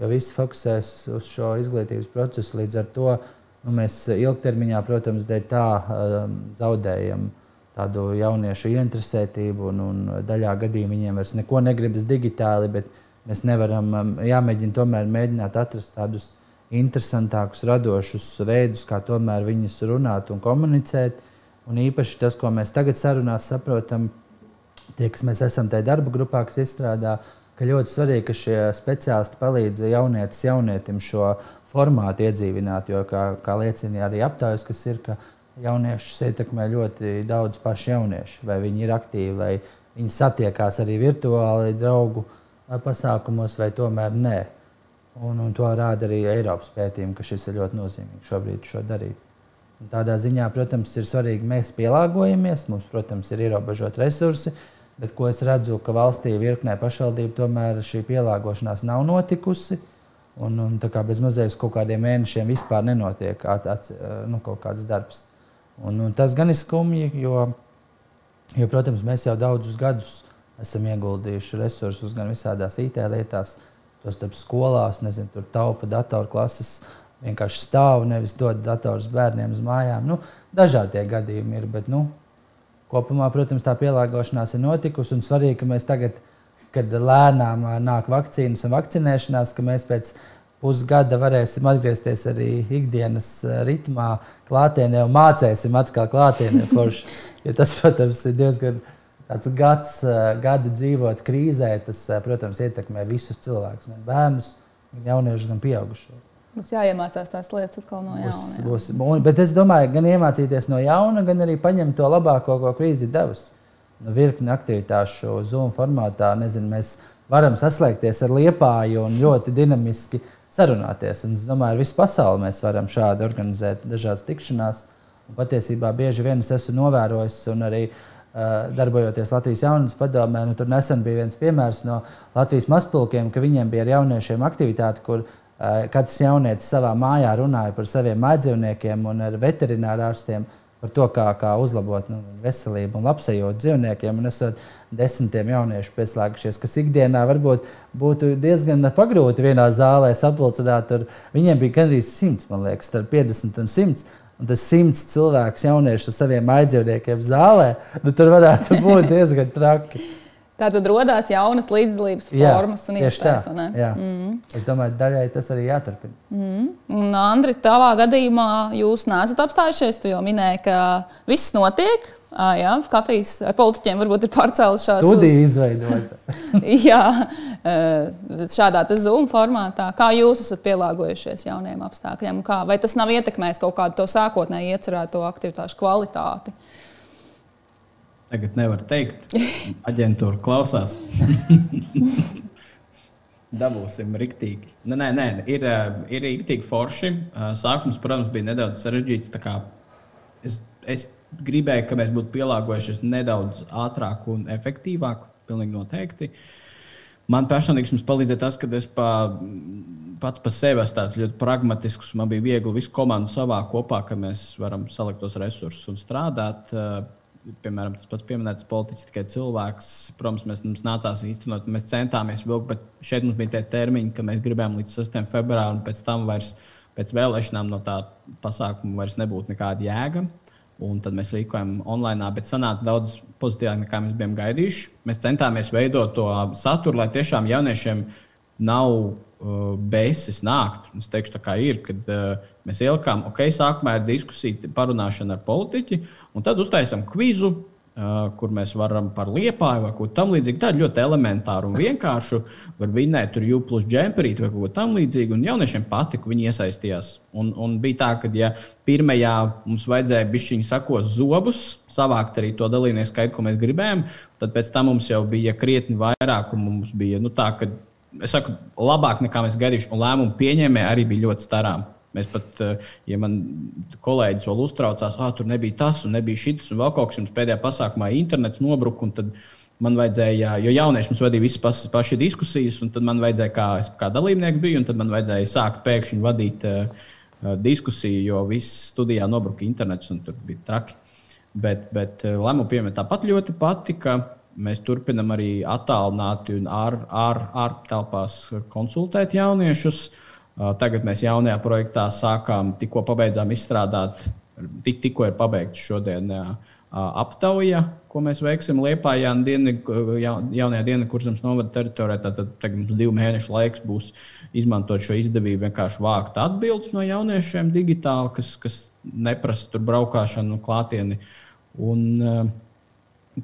jo visi fokusēs uz šo izglītības procesu. Līdz ar to nu, mēs ilgtermiņā, protams, dēļ tā um, zaudējam tādu jauniešu ieinteresētību, un, un daļā gadījumā viņiem vairs neko negribas digitāli, bet mēs nevaram, um, jāmēģina tomēr mēģināt atrast tādus interesantākus, radošus veidus, kā tomēr viņus runāt un komunicēt. Un īpaši tas, ko mēs tagad sarunās saprotam, tie, kas mēs esam tajā darba grupā, kas izstrādā, ka ļoti svarīgi, ka šie speciālisti palīdz jaunietis, jaunietim šo formātu iedzīvināt. Jo, kā, kā liecina arī aptaujas, kas ir, ka jauniešus ietekmē ļoti daudz paši jaunieši. Vai viņi ir aktīvi, vai viņi satiekās arī virtuāli draugu pasākumos, vai tomēr nē. Un, un to rāda arī Eiropas pētījumi, ka šis ir ļoti nozīmīgi šobrīd šo darīt. Un tādā ziņā, protams, ir svarīgi, mēs pielāgojamies. Mums, protams, ir ierobežoti resursi, bet ko es redzu, ka valstī virknē pašvaldību tomēr šī pielāgošanās nav notikusi. Un, un tā kā bez mazliet kaut kādiem mēnešiem vispār nenotiek at, at, nu, kaut kāds darbs. Un, un tas gan ir skumji, jo, jo, protams, mēs jau daudzus gadus esam ieguldījuši resursus gan visādās IT lietās, Tostarp skolās, nezinu, tur taupa datoru klases, vienkārši stāv, nevis dod dators bērniem uz mājām. Nu, dažādi gadījumi ir, bet nu, kopumā, protams, tā pielāgošanās ir notikusi. Un svarīgi, ka mēs tagad, kad lēnām nāk vakcīnas un vakcinēšanās, ka mēs pēc pusgada varēsim atgriezties arī ikdienas ritmā, klātienē un mācīsim atkal klātienē. Forši. Ja tas, protams, ir diezgan tāds gads, eh, gadu dzīvot krīzē, tas, eh, protams, ietekmē visus cilvēkus, gan bērnus, gan jauniešus, gan pieaugušos. Mums jāiemācās tās lietas atkal no jauna. Būs, būs, bet es domāju, gan iemācīties no jauna, gan arī paņemt to labāko, ko krīze devusi. Nu, virkni aktivitāšu Zoom formātā, nezinu, mēs varam saslēgties ar liepāju un ļoti dinamiski sarunāties. Un es domāju, ka visu pasauli mēs varam šādi organizēt dažādas tikšanās. Un patiesībā bieži vien es esmu novērojis un arī uh, darbojoties Latvijas jaunības padomē. Nu, tur nesen bija viens piemērs no Latvijas mazpilkiem, ka viņiem bija ar jauniešiem aktivitāte, kur uh, katrs jaunietis savā mājā runāja par saviem mājdzīvniekiem un ar veterinārārstiem par to, kā, kā uzlabot nu, veselību un labsajūtu dzīvniekiem. Un esot desmitiem jauniešu pieslēgušies, kas ikdienā varbūt būtu diezgan pagrūti vienā zālē sapulcināt. Viņiem bija gandrīz simts, man liekas, starp 50 un 100. Un tas simts cilvēks, jaunieši ar saviem aizdzīvniekiem zālē, nu, tur varētu būt diezgan traki. Tā tad radās jaunas līdzdalības formas jā, un iespējas. Mm -hmm. Es domāju, daļai tas arī jāturpina. Mm -hmm. Un, Andri, tavā gadījumā jūs neesat apstājušies. Tu jau minēji, ka viss notiek. Jā, kafijas politiķiem varbūt ir pārcēlušās. Studija uz... izveidota. jā, šādā Zoom formātā. Kā jūs esat pielāgojušies jauniem apstākļiem? Kā, vai tas nav ietekmējis kaut kādu to sākotnēji iecerēto aktivitāšu kvalitāti? Tagad nevar teikt, aģentūra klausās. Dabūsim rīktīgi. Nē, nē, nē, ir, ir rīktīgi forši. Sākums, protams, bija nedaudz sarežģīts. Es, es gribēju, ka mēs būtu pielāgojušies nedaudz ātrāk un efektīvāk. Pilnīgi noteikti. Uh, Man personīgi palīdzēja tas, ka es pa, pats par sevi esmu tāds ļoti pragmatisks. Man bija viegli visu komandu savā kopā, ka mēs varam salikt tos resursus un strādāt. Piemēram, tas pats pieminēts politiķis, tikai cilvēks. Protams, mēs, mums nācās īstenot, mēs centāmies vilkt, bet šeit mums bija tie termiņi, ka mēs gribējām līdz 6. februārim, un pēc tam vairs pēc vēlēšanām no tā pasākuma vairs nebūtu nekāda jēga. Un tad mēs rīkojam online, bet sanāca daudz pozitīvāk, nekā mēs bijām gaidījuši. Mēs centāmies veidot to saturu, lai tiešām jauniešiem nav uh, beigas nākt. Es teikšu, tā kā ir, kad uh, mēs ielikām, ok, sākumā ir diskusija, parunāšana ar politiķi, un tad uztaisām kvizu, Uh, kur mēs varam par liepāju vai ko tamlīdzīgu. Tā ir ļoti elementāra un vienkārša. Var vinēt tur jū plus džemperīt vai ko tamlīdzīgu. Un jauniešiem patika, viņi iesaistījās. Un, un bija tā, ka ja pirmajā mums vajadzēja bišķiņu sakos zobus, savākt arī to dalībnieku skaitu, ko mēs gribējām, tad pēc tam mums jau bija krietni vairāk. Mums bija nu, tā, ka es saku, labāk nekā mēs gaidījām, un lēmumu pieņēmēji arī bija ļoti starām. Mēs pat, eh, ja man kolēģis vēl uztraucās, ah, tur nebija tas un nebija šis, un vēl kaut kas jums pēdējā pasākumā internets nobruka. Man vajadzēja, jo jaunieši mums vadīja visas pas, paši diskusijas, un tad man vajadzēja, kā, kā dalībnieks biju, un tad man vajadzēja sākt pēkšņi vadīt uh, diskusiju, jo viss studijā nobruka internets, un tur bija traki. Bet, bet lēmumu pieņemt tāpat ļoti patika. Mēs turpinām arī attālināti un ārtelpās ār, ār konsultēt jauniešus. Uh, Tagad mēs jaunajā projektā sākām, tikko pabeidzām izstrādāt, tik, tikko ir pabeigts šodien aptauja, ko mēs veiksim Liepājā dienu, jaunajā dienas kursams novada teritorijā. Tad tagad mums divu mēnešu laiks būs izmantot šo izdevību, vienkārši vākt atbildes no jauniešiem digitāli, kas, kas neprasa tur braukšanu klātieni. Un, uh,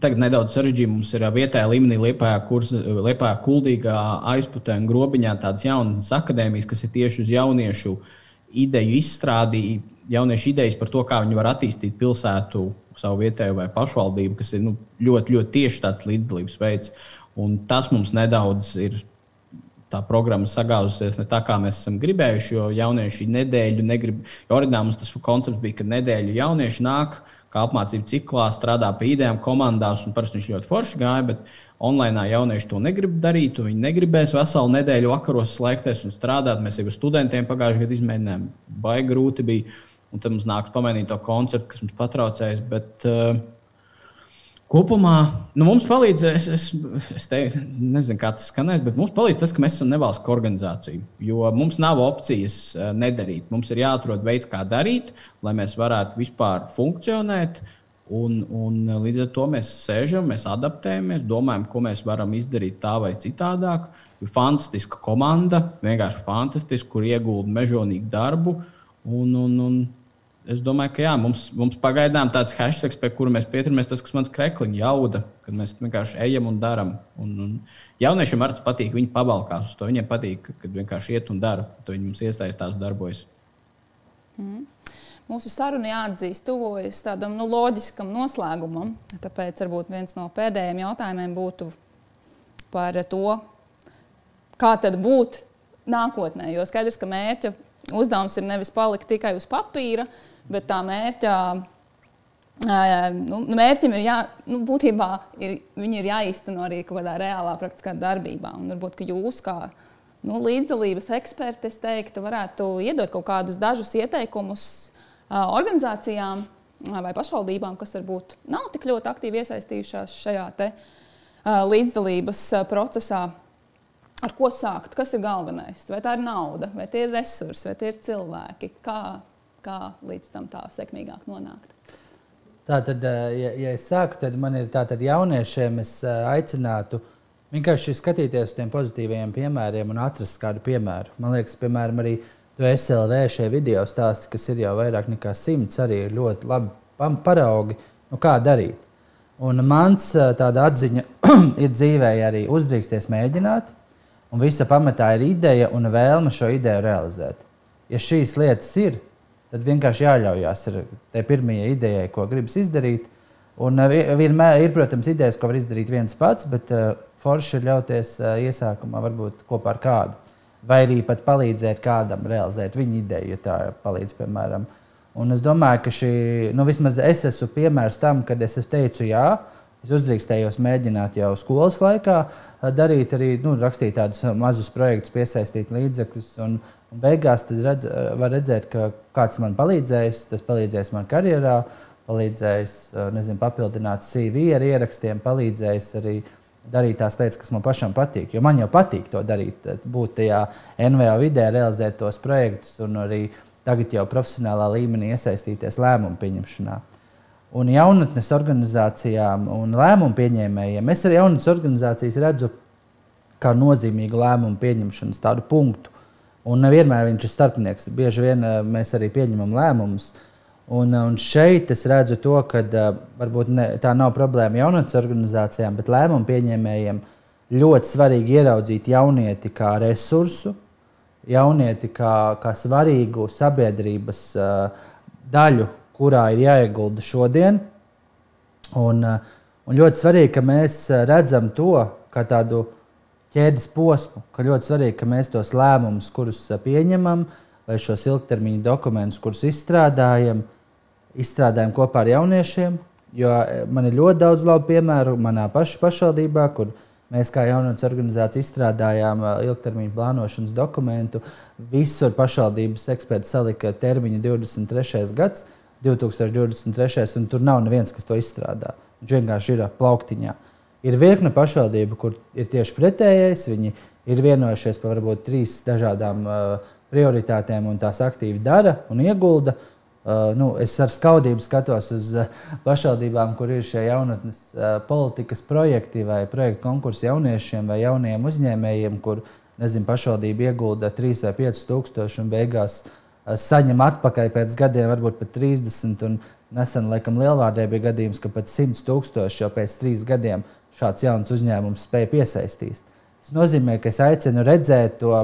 Tagad nedaudz sarežģīti mums ir vietējā līmenī, Lietuvā, Kuldīgā, aizputē un grobiņā tādas jaunas akadēmijas, kas ir tieši uz jauniešu ideju izstrādi, jauniešu idejas par to, kā viņi var attīstīt pilsētu, savu vietējo vai pašvaldību, kas ir nu, ļoti, ļoti tieši tāds līdzdalības veids. Un tas mums nedaudz ir tā programma sagāzusies ne tā, kā mēs esam gribējuši. Jo jaunieši nedēļu negrib. Jo oriģināli mums tas koncepts bija, ka nedēļu jaunieši nāk kā apmācību ciklā, strādā pie idejām, komandās, un parasti viņš ļoti forši gāja. Bet online jaunieši to negrib darīt. Viņi negribēs veselu nedēļu vakaros slēgties un strādāt. Mēs jau studentiem pagājušajā gadā izmēģinājām, baigi grūti bija. Un tad mums nāks pamainīt to konceptu, kas mums patraucējas. Bet, uh, Kopumā nu, mums palīdz, es, es, es te, nezinu, kā tas skanēs, bet mums palīdz tas, ka mēs esam nevalstiska organizācija. Jo mums nav opcijas uh, nedarīt. Mums ir jāatrod veids, kā darīt, lai mēs varētu vispār funkcionēt. Un, un līdz ar to mēs sēžam, mēs adaptējamies, domājam, ko mēs varam izdarīt tā vai citādāk. Ir fantastiska komanda, vienkārši fantastiska, kur iegūda mežonīgu darbu. Un, un, un es domāju, ka jā, mums, mums pagaidām tāds hashtag, pie kura mēs pieturamies, tas, kas man's krekliņš jauda, kad mēs vienkārši ejam un darām. Un, un jauniešiem arī patīk, viņi pabalkās uz to. Viņiem patīk, kad vienkārši iet un dara, tad viņi mums iesaistās un darbojas. Mm. Mūsu saruna jāatzīst, tuvojas tādam nu, loģiskam noslēgumam. Tāpēc varbūt viens no pēdējiem jautājumiem būtu par to, kā tad būt nākotnē. Jo skaidrs, ka mērķa uzdevums ir nevis palikt tikai uz papīra, bet tā mērķa. Nu, mērķim ir, jā, nu, būtībā ir, ir jāīsteno arī kaut kādā reālā, praktiskā darbībā. Un varbūt jūs, kā nu, līdzdalības eksperti, es teiktu, varētu iedot kaut kādus dažus ieteikumus organizācijām vai pašvaldībām, kas varbūt nav tik ļoti aktīvi iesaistījušās šajā te, līdzdalības procesā. Ar ko sākt? Kas ir galvenais? Vai tā ir nauda, vai tie ir resursi, vai tie ir cilvēki? Kā, kā līdz tam tā sekmīgāk nonākt? Tā tad, eh, ja, ja es sāku, tad man ir tātad jauniešiem, es eh, aicinātu vienkārši skatīties uz tiem pozitīviem piemēriem un atrast kādu piemēru. Man liekas, piemēram, arī to SLV šie video stāsti, kas ir jau vairāk nekā simts, arī ir ļoti labi paraugi, nu, kā darīt. Un mans eh, tāda atziņa ir dzīvē arī uzdrīksties mēģināt, un visa pamatā ir ideja un vēlme šo ideju realizēt. Ja šīs lietas ir, tad vienkārši jāļaujas ar tai pirmajai idejai, ko gribas izdarīt. Un eh, vienmēr ir, protams, idejas, ko var izdarīt viens pats, bet uh, forši ir ļauties uh, iesākumā varbūt kopā ar kādu. Vai arī pat palīdzēt kādam realizēt viņa ideju, ja tā palīdz, piemēram. Un es domāju, ka šī, nu, vismaz es esmu piemērs tam, kad es teicu jā, Es uzdrīkstējos mēģināt jau skolas laikā darīt, arī nu, rakstīt tādus mazus projektus, piesaistīt līdzekļus. Un, un beigās redz, var redzēt, ka kāds man palīdzējis, tas palīdzēs man karjerā, palīdzējis nezinu, papildināt CV ar ierakstiem, palīdzējis arī darīt tās lietas, kas man pašam patīk. Jo man jau patīk to darīt, būt tajā NVO vidē, realizēt tos projektus un arī tagad jau profesionālā līmenī iesaistīties lēmumu pieņemšanā un jaunatnes organizācijām un lēmumu pieņēmējiem. Es arī jaunatnes organizācijas redzu kā nozīmīgu lēmumu pieņemšanas tādu punktu. Un nevienmēr viņš ir starpnieks. Bieži vien uh, mēs arī pieņemam lēmumus. Un, un šeit es redzu to, ka uh, varbūt ne, tā nav problēma jaunatnes organizācijām, bet lēmumu pieņēmējiem ļoti svarīgi ieraudzīt jaunieti kā resursu, jaunieti kā, kā svarīgu sabiedrības daļu kurā ir jāiegulda šodien. Un, eh, un ļoti svarīgi, ka mēs eh, redzam to kā tādu ķēdes posmu, ka ļoti svarīgi, ka mēs tos lēmumus, kurus eh, pieņemam, vai šos ilgtermiņa dokumentus, kurus izstrādājam, izstrādājam kopā ar jauniešiem. Jo man ir ļoti daudz labu piemēru manā pašā pašvaldībā, kur mēs kā jaunatnes organizācija izstrādājām ilgtermiņa plānošanas dokumentu. Visur pašvaldības eksperti salika termiņu 23. gadsimta 2023. un tur nav neviens, kas to izstrādā. Viņš vienkārši ir plauktiņā. Ir virkne pašvaldību, kur ir tieši pretējais. Viņi ir vienojušies par varbūt trīs dažādām uh, prioritātēm un tās aktīvi dara un iegulda. Uh, nu, es ar skaudību skatos uz uh, pašvaldībām, kur ir šie jaunatnes uh, politikas projekti vai projektu konkursi jauniešiem vai jauniem uzņēmējiem, kur nezinu, pašvaldība iegulda 3 vai 5 tūkstoši un beigās uh, saņem atpakaļ pēc gadiem, varbūt pat 30. Un Nesen, laikam, Lielvārdē bija gadījums, ka pat 100 tūkstoši jau pēc trīs gadiem šāds jauns uzņēmums spēja piesaistīt. Tas nozīmē, ka es aicinu redzēt to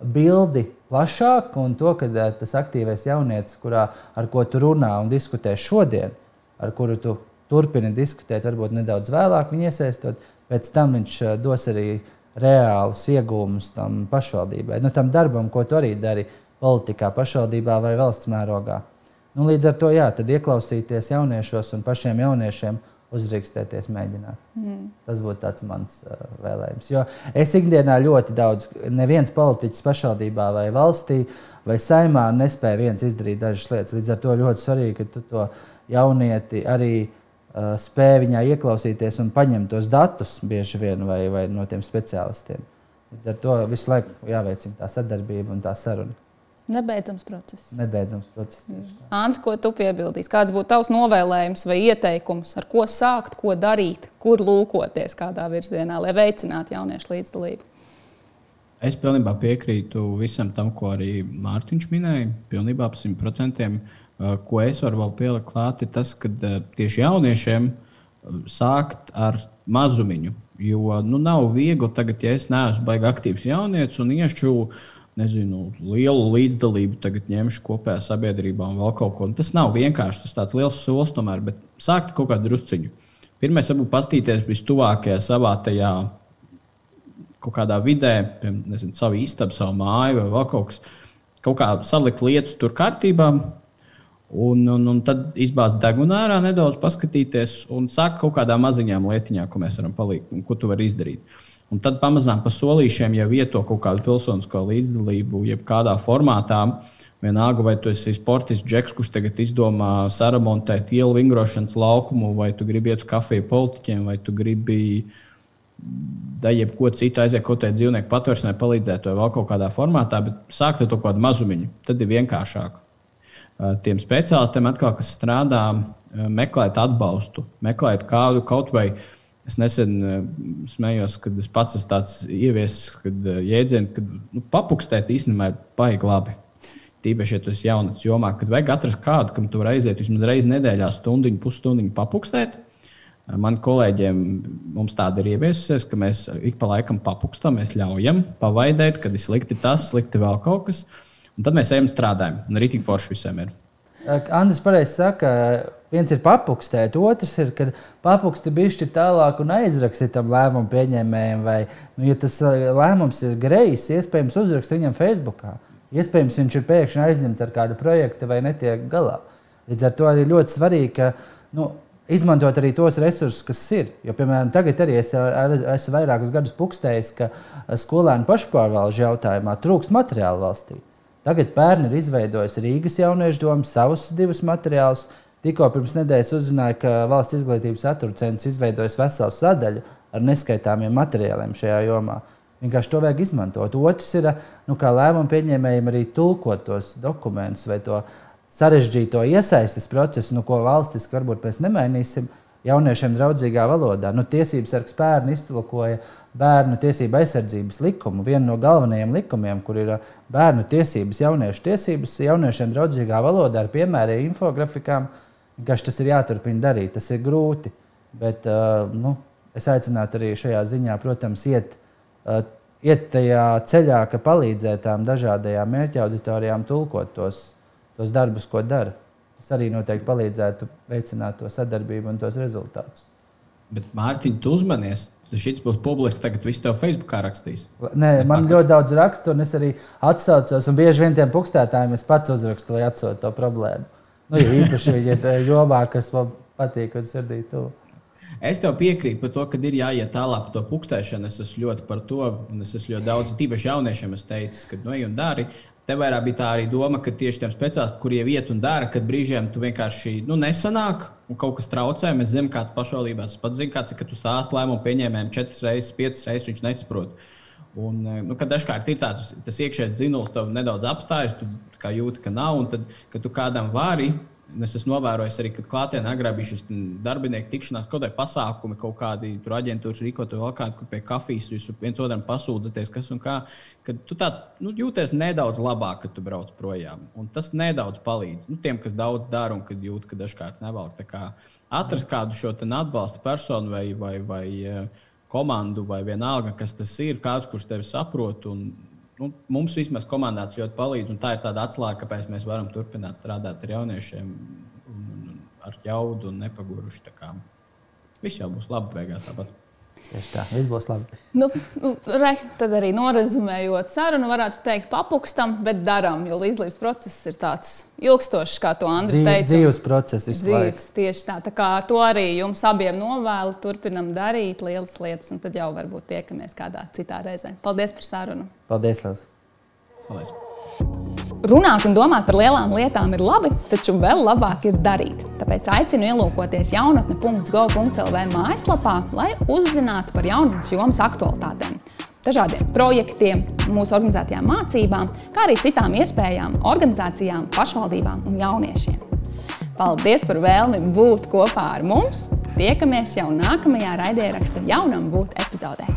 bildi plašāk, un to, ka tas aktīvais jaunietis, kurā, ar ko tu runā un diskutē šodien, ar kuru tu turpini diskutēt, varbūt nedaudz vēlāk viņa iesaistot, pēc tam viņš dos arī reālus iegūmus tam pašvaldībai, nu, tam darbam, ko tu arī dari politikā, pašvaldībā vai valsts mērogā. Nu, līdz ar to jā, ieklausīties jauniešos un pašiem jauniešiem uzdrīkstēties mēģināt. Mm. Tas būtu tāds mans uh, vēlējums. Jo es ikdienā ļoti daudz, neviens politiķis pašvaldībā vai valstī vai saimā nespēja viens izdarīt dažas lietas. Līdz ar to ļoti svarīgi, ka tu to jaunieti arī uh, spēj viņā ieklausīties un paņemt tos datus bieži vien vai, vai no tiem speciālistiem. Līdz ar to visu laiku jāveicina tā sadarbība un tā saruna. Nebeidzams process. Nebeidzams process. Andri, ko tu piebildīsi? Kāds būtu tavs novēlējums vai ieteikums, ar ko sākt, ko darīt, kur lūkoties, kādā virzienā, lai veicinātu jauniešu līdzdalību? Es pilnībā piekrītu visam tam, ko arī Mārtiņš minēja. Pilnībā ap simt procentiem. Uh, ko es varu vēl pielikt klāt, ir tas, ka uh, tieši jauniešiem uh, sākt ar mazumiņu. Jo nu, nav viegli tagad, ja es neesmu baigi aktīvs jaunietis un iešu nezinu, lielu līdzdalību tagad ņemšu kopējā sabiedrībā un vēl kaut ko. Un tas nav vienkārši tas tāds liels solis, tomēr, bet sākt kaut kādu drusciņu. Pirmais, varbūt pastīties vistuvākajā savā tajā kaut kādā vidē, piemēram, nezinu, savu istabu, savu māju vai vēl kaut kas. Kaut kā salikt lietas tur kārtībā, un, un, un tad izbāzt degunu ārā, nedaudz paskatīties un sākt kaut kādā maziņā lietiņā, ko mēs varam palīdzēt ko tu vari izdarīt. Un tad pamazām pa solīšiem jau vieto kaut kādu pilsonisko līdzdalību, jebkādā formātā. Vienalga, vai tu esi sportists, džeks, kurš tagad izdomā saramontēt ielu vingrošanas laukumu, vai tu gribi iet uz kafiju politiķiem, vai tu gribi da jebko citu aiziet kaut kādā dzīvnieku patvērsnē, palīdzēt vai vēl kaut kādā formātā, bet sākt ar to kādu mazumiņu. Tad ir vienkāršāk. Tiem speciālistiem, atkal, kas strādā, meklēt atbalstu, meklēt kādu kaut vai kādu Es nesen uh, smējos, kad es pats esmu tāds ieviesis, kad uh, jēdzienu, ka nu, papukstēt īstenībā ir baigi labi. Tīpaši, ja tu esi jaunatnes jomā, kad vajag atrast kādu, kam tu vari aiziet vismaz reizi nedēļā, stundu, pusstundu papukstēt. Uh, man kolēģiem tāda ir ieviesusies, ka mēs ik pa laikam papukstam, mēs ļaujam pavaidēt, kad ir slikti tas, slikti vēl kaut kas. Un tad mēs ejam strādājam. Un rītīgi forši visiem ir. Andris pareizi saka, viens ir papukstēt, otrs ir, kad papuksti bišķi tālāk un aizrakstīt tam lēmumu pieņēmējiem. Vai, nu, ja tas lēmums ir grejs, iespējams, uzrakst viņam Facebookā. Iespējams, viņš ir pēkšņi aizņemts ar kādu projektu vai netiek galā. Līdz ar to arī ļoti svarīgi, ka nu, izmantot arī tos resursus, kas ir. Jo, piemēram, tagad arī es esmu vairākus gadus pukstējis, ka skolēnu pašpārvaldes jautājumā trūkst materiālu valstī. Tagad pērn ir izveidojis Rīgas jauniešu domu savus divus materiālus. Tikko pirms nedēļas uzzināju, ka Valsts izglītības satura centrs izveidojis veselu sadaļu ar neskaitāmiem materiāliem šajā jomā. Vienkārši to vajag izmantot. Otrs ir, nu, kā lēmumu pieņēmējiem, arī tulkot tos dokumentus vai to sarežģīto iesaistes procesu, nu, ko valstiski varbūt mēs nemainīsim, jauniešiem draudzīgā valodā. Nu, tiesības sargs pērni iztulkoja bērnu tiesību aizsardzības likumu, vienu no galvenajiem likumiem, kur ir uh, bērnu tiesības, jauniešu tiesības, jauniešiem draudzīgā valodā ar piemēriem, infografikām. Vienkārši tas ir jāturpina darīt, tas ir grūti. Bet uh, nu, es aicinātu arī šajā ziņā, protams, iet, uh, iet tajā ceļā, ka palīdzēt tām dažādajām mērķa auditorijām tulkot tos, tos darbus, ko dara. Tas arī noteikti palīdzētu veicināt to sadarbību un tos rezultātus. Bet, Mārtiņ, tu uzmanies, Šis būs publiski, tagad viss tev Facebookā rakstīs. Nē, man ļoti daudz rakstu, un es arī atsaucos, un bieži vien tiem pukstētājiem es pats uzrakstu, lai atsūtu to problēmu. Nu, ja īpaši ir jomā, kas man patīk un sirdī tuvu. Es tev piekrītu par to, ka ir jāiet tālāk par to pukstēšanu. Es esmu ļoti par to, es esmu ļoti daudz, tīpaši jauniešiem, teicu, ka, nu, ej un dari. Te vairāk bija tā arī doma, ka tieši tiem speciālistiem, kuriem iet un dara, kad brīžiem tu vienkārši nu, nesanāk un kaut kas traucē. Mēs zinām, kāds pašvaldībās pats zina, kāds ir, ka tu stāst lēmumu pieņēmējiem četras reizes, piecas reizes, viņš nesaprot. Un, eh, nu, kad dažkārt ir tāds iekšējs dzinulis, tev nedaudz apstājas, tu jūti, ka nav, un tad, kad tu kādam vari Es esmu novērojis arī, ka klātienē agrāk bija šis darbinieku tikšanās, kaut kādi pasākumi, kaut kādi aģentūras rīkot, vēl kādā, kur pie kafijas jūs viens otram pasūdzaties, kas un kā. Kad tu tāds nu, jūties nedaudz labāk, kad tu brauc projām. Un tas nedaudz palīdz nu, tiem, kas daudz dara un kad jūt, ka dažkārt nevalk. Atrast kādu šo atbalsta personu vai, vai, vai eh, komandu vai vienalga, kas tas ir, kāds, kurš tevi saprot. Un, nu, mums vismaz komandās ļoti palīdz. Tā ir tāda atslēga, kāpēc mēs varam turpināt strādāt ar jauniešiem, un, un, ar jaudu un nepaguruši. Viss jau būs labi beigās tāpat. Tieši tā, viss būs labi. Nu, nu, re, tad arī norezumējot sarunu, varētu teikt, papukstam, bet darām, jo līdzlības process ir tāds ilgstošs, kā to Andris teica. Dzīves process, dzīves, tieši tā. Tā kā to arī jums abiem novēlu, turpinam darīt lielas lietas, un tad jau varbūt tiekamies kādā citā reizē. Paldies par sarunu! Paldies, Lēs! Paldies! Runāt un domāt par lielām lietām ir labi, taču vēl labāk ir darīt. Tāpēc aicinu ielūkoties jaunatne.gov.lv mājaslapā, lai uzzinātu par jaunatnes jomas aktualitātēm, dažādiem projektiem, mūsu organizētajām mācībām, kā arī citām iespējām, organizācijām, pašvaldībām un jauniešiem. Paldies par vēlmi būt kopā ar mums! Tiekamies jau nākamajā raidieraksta jaunam būt epizodē.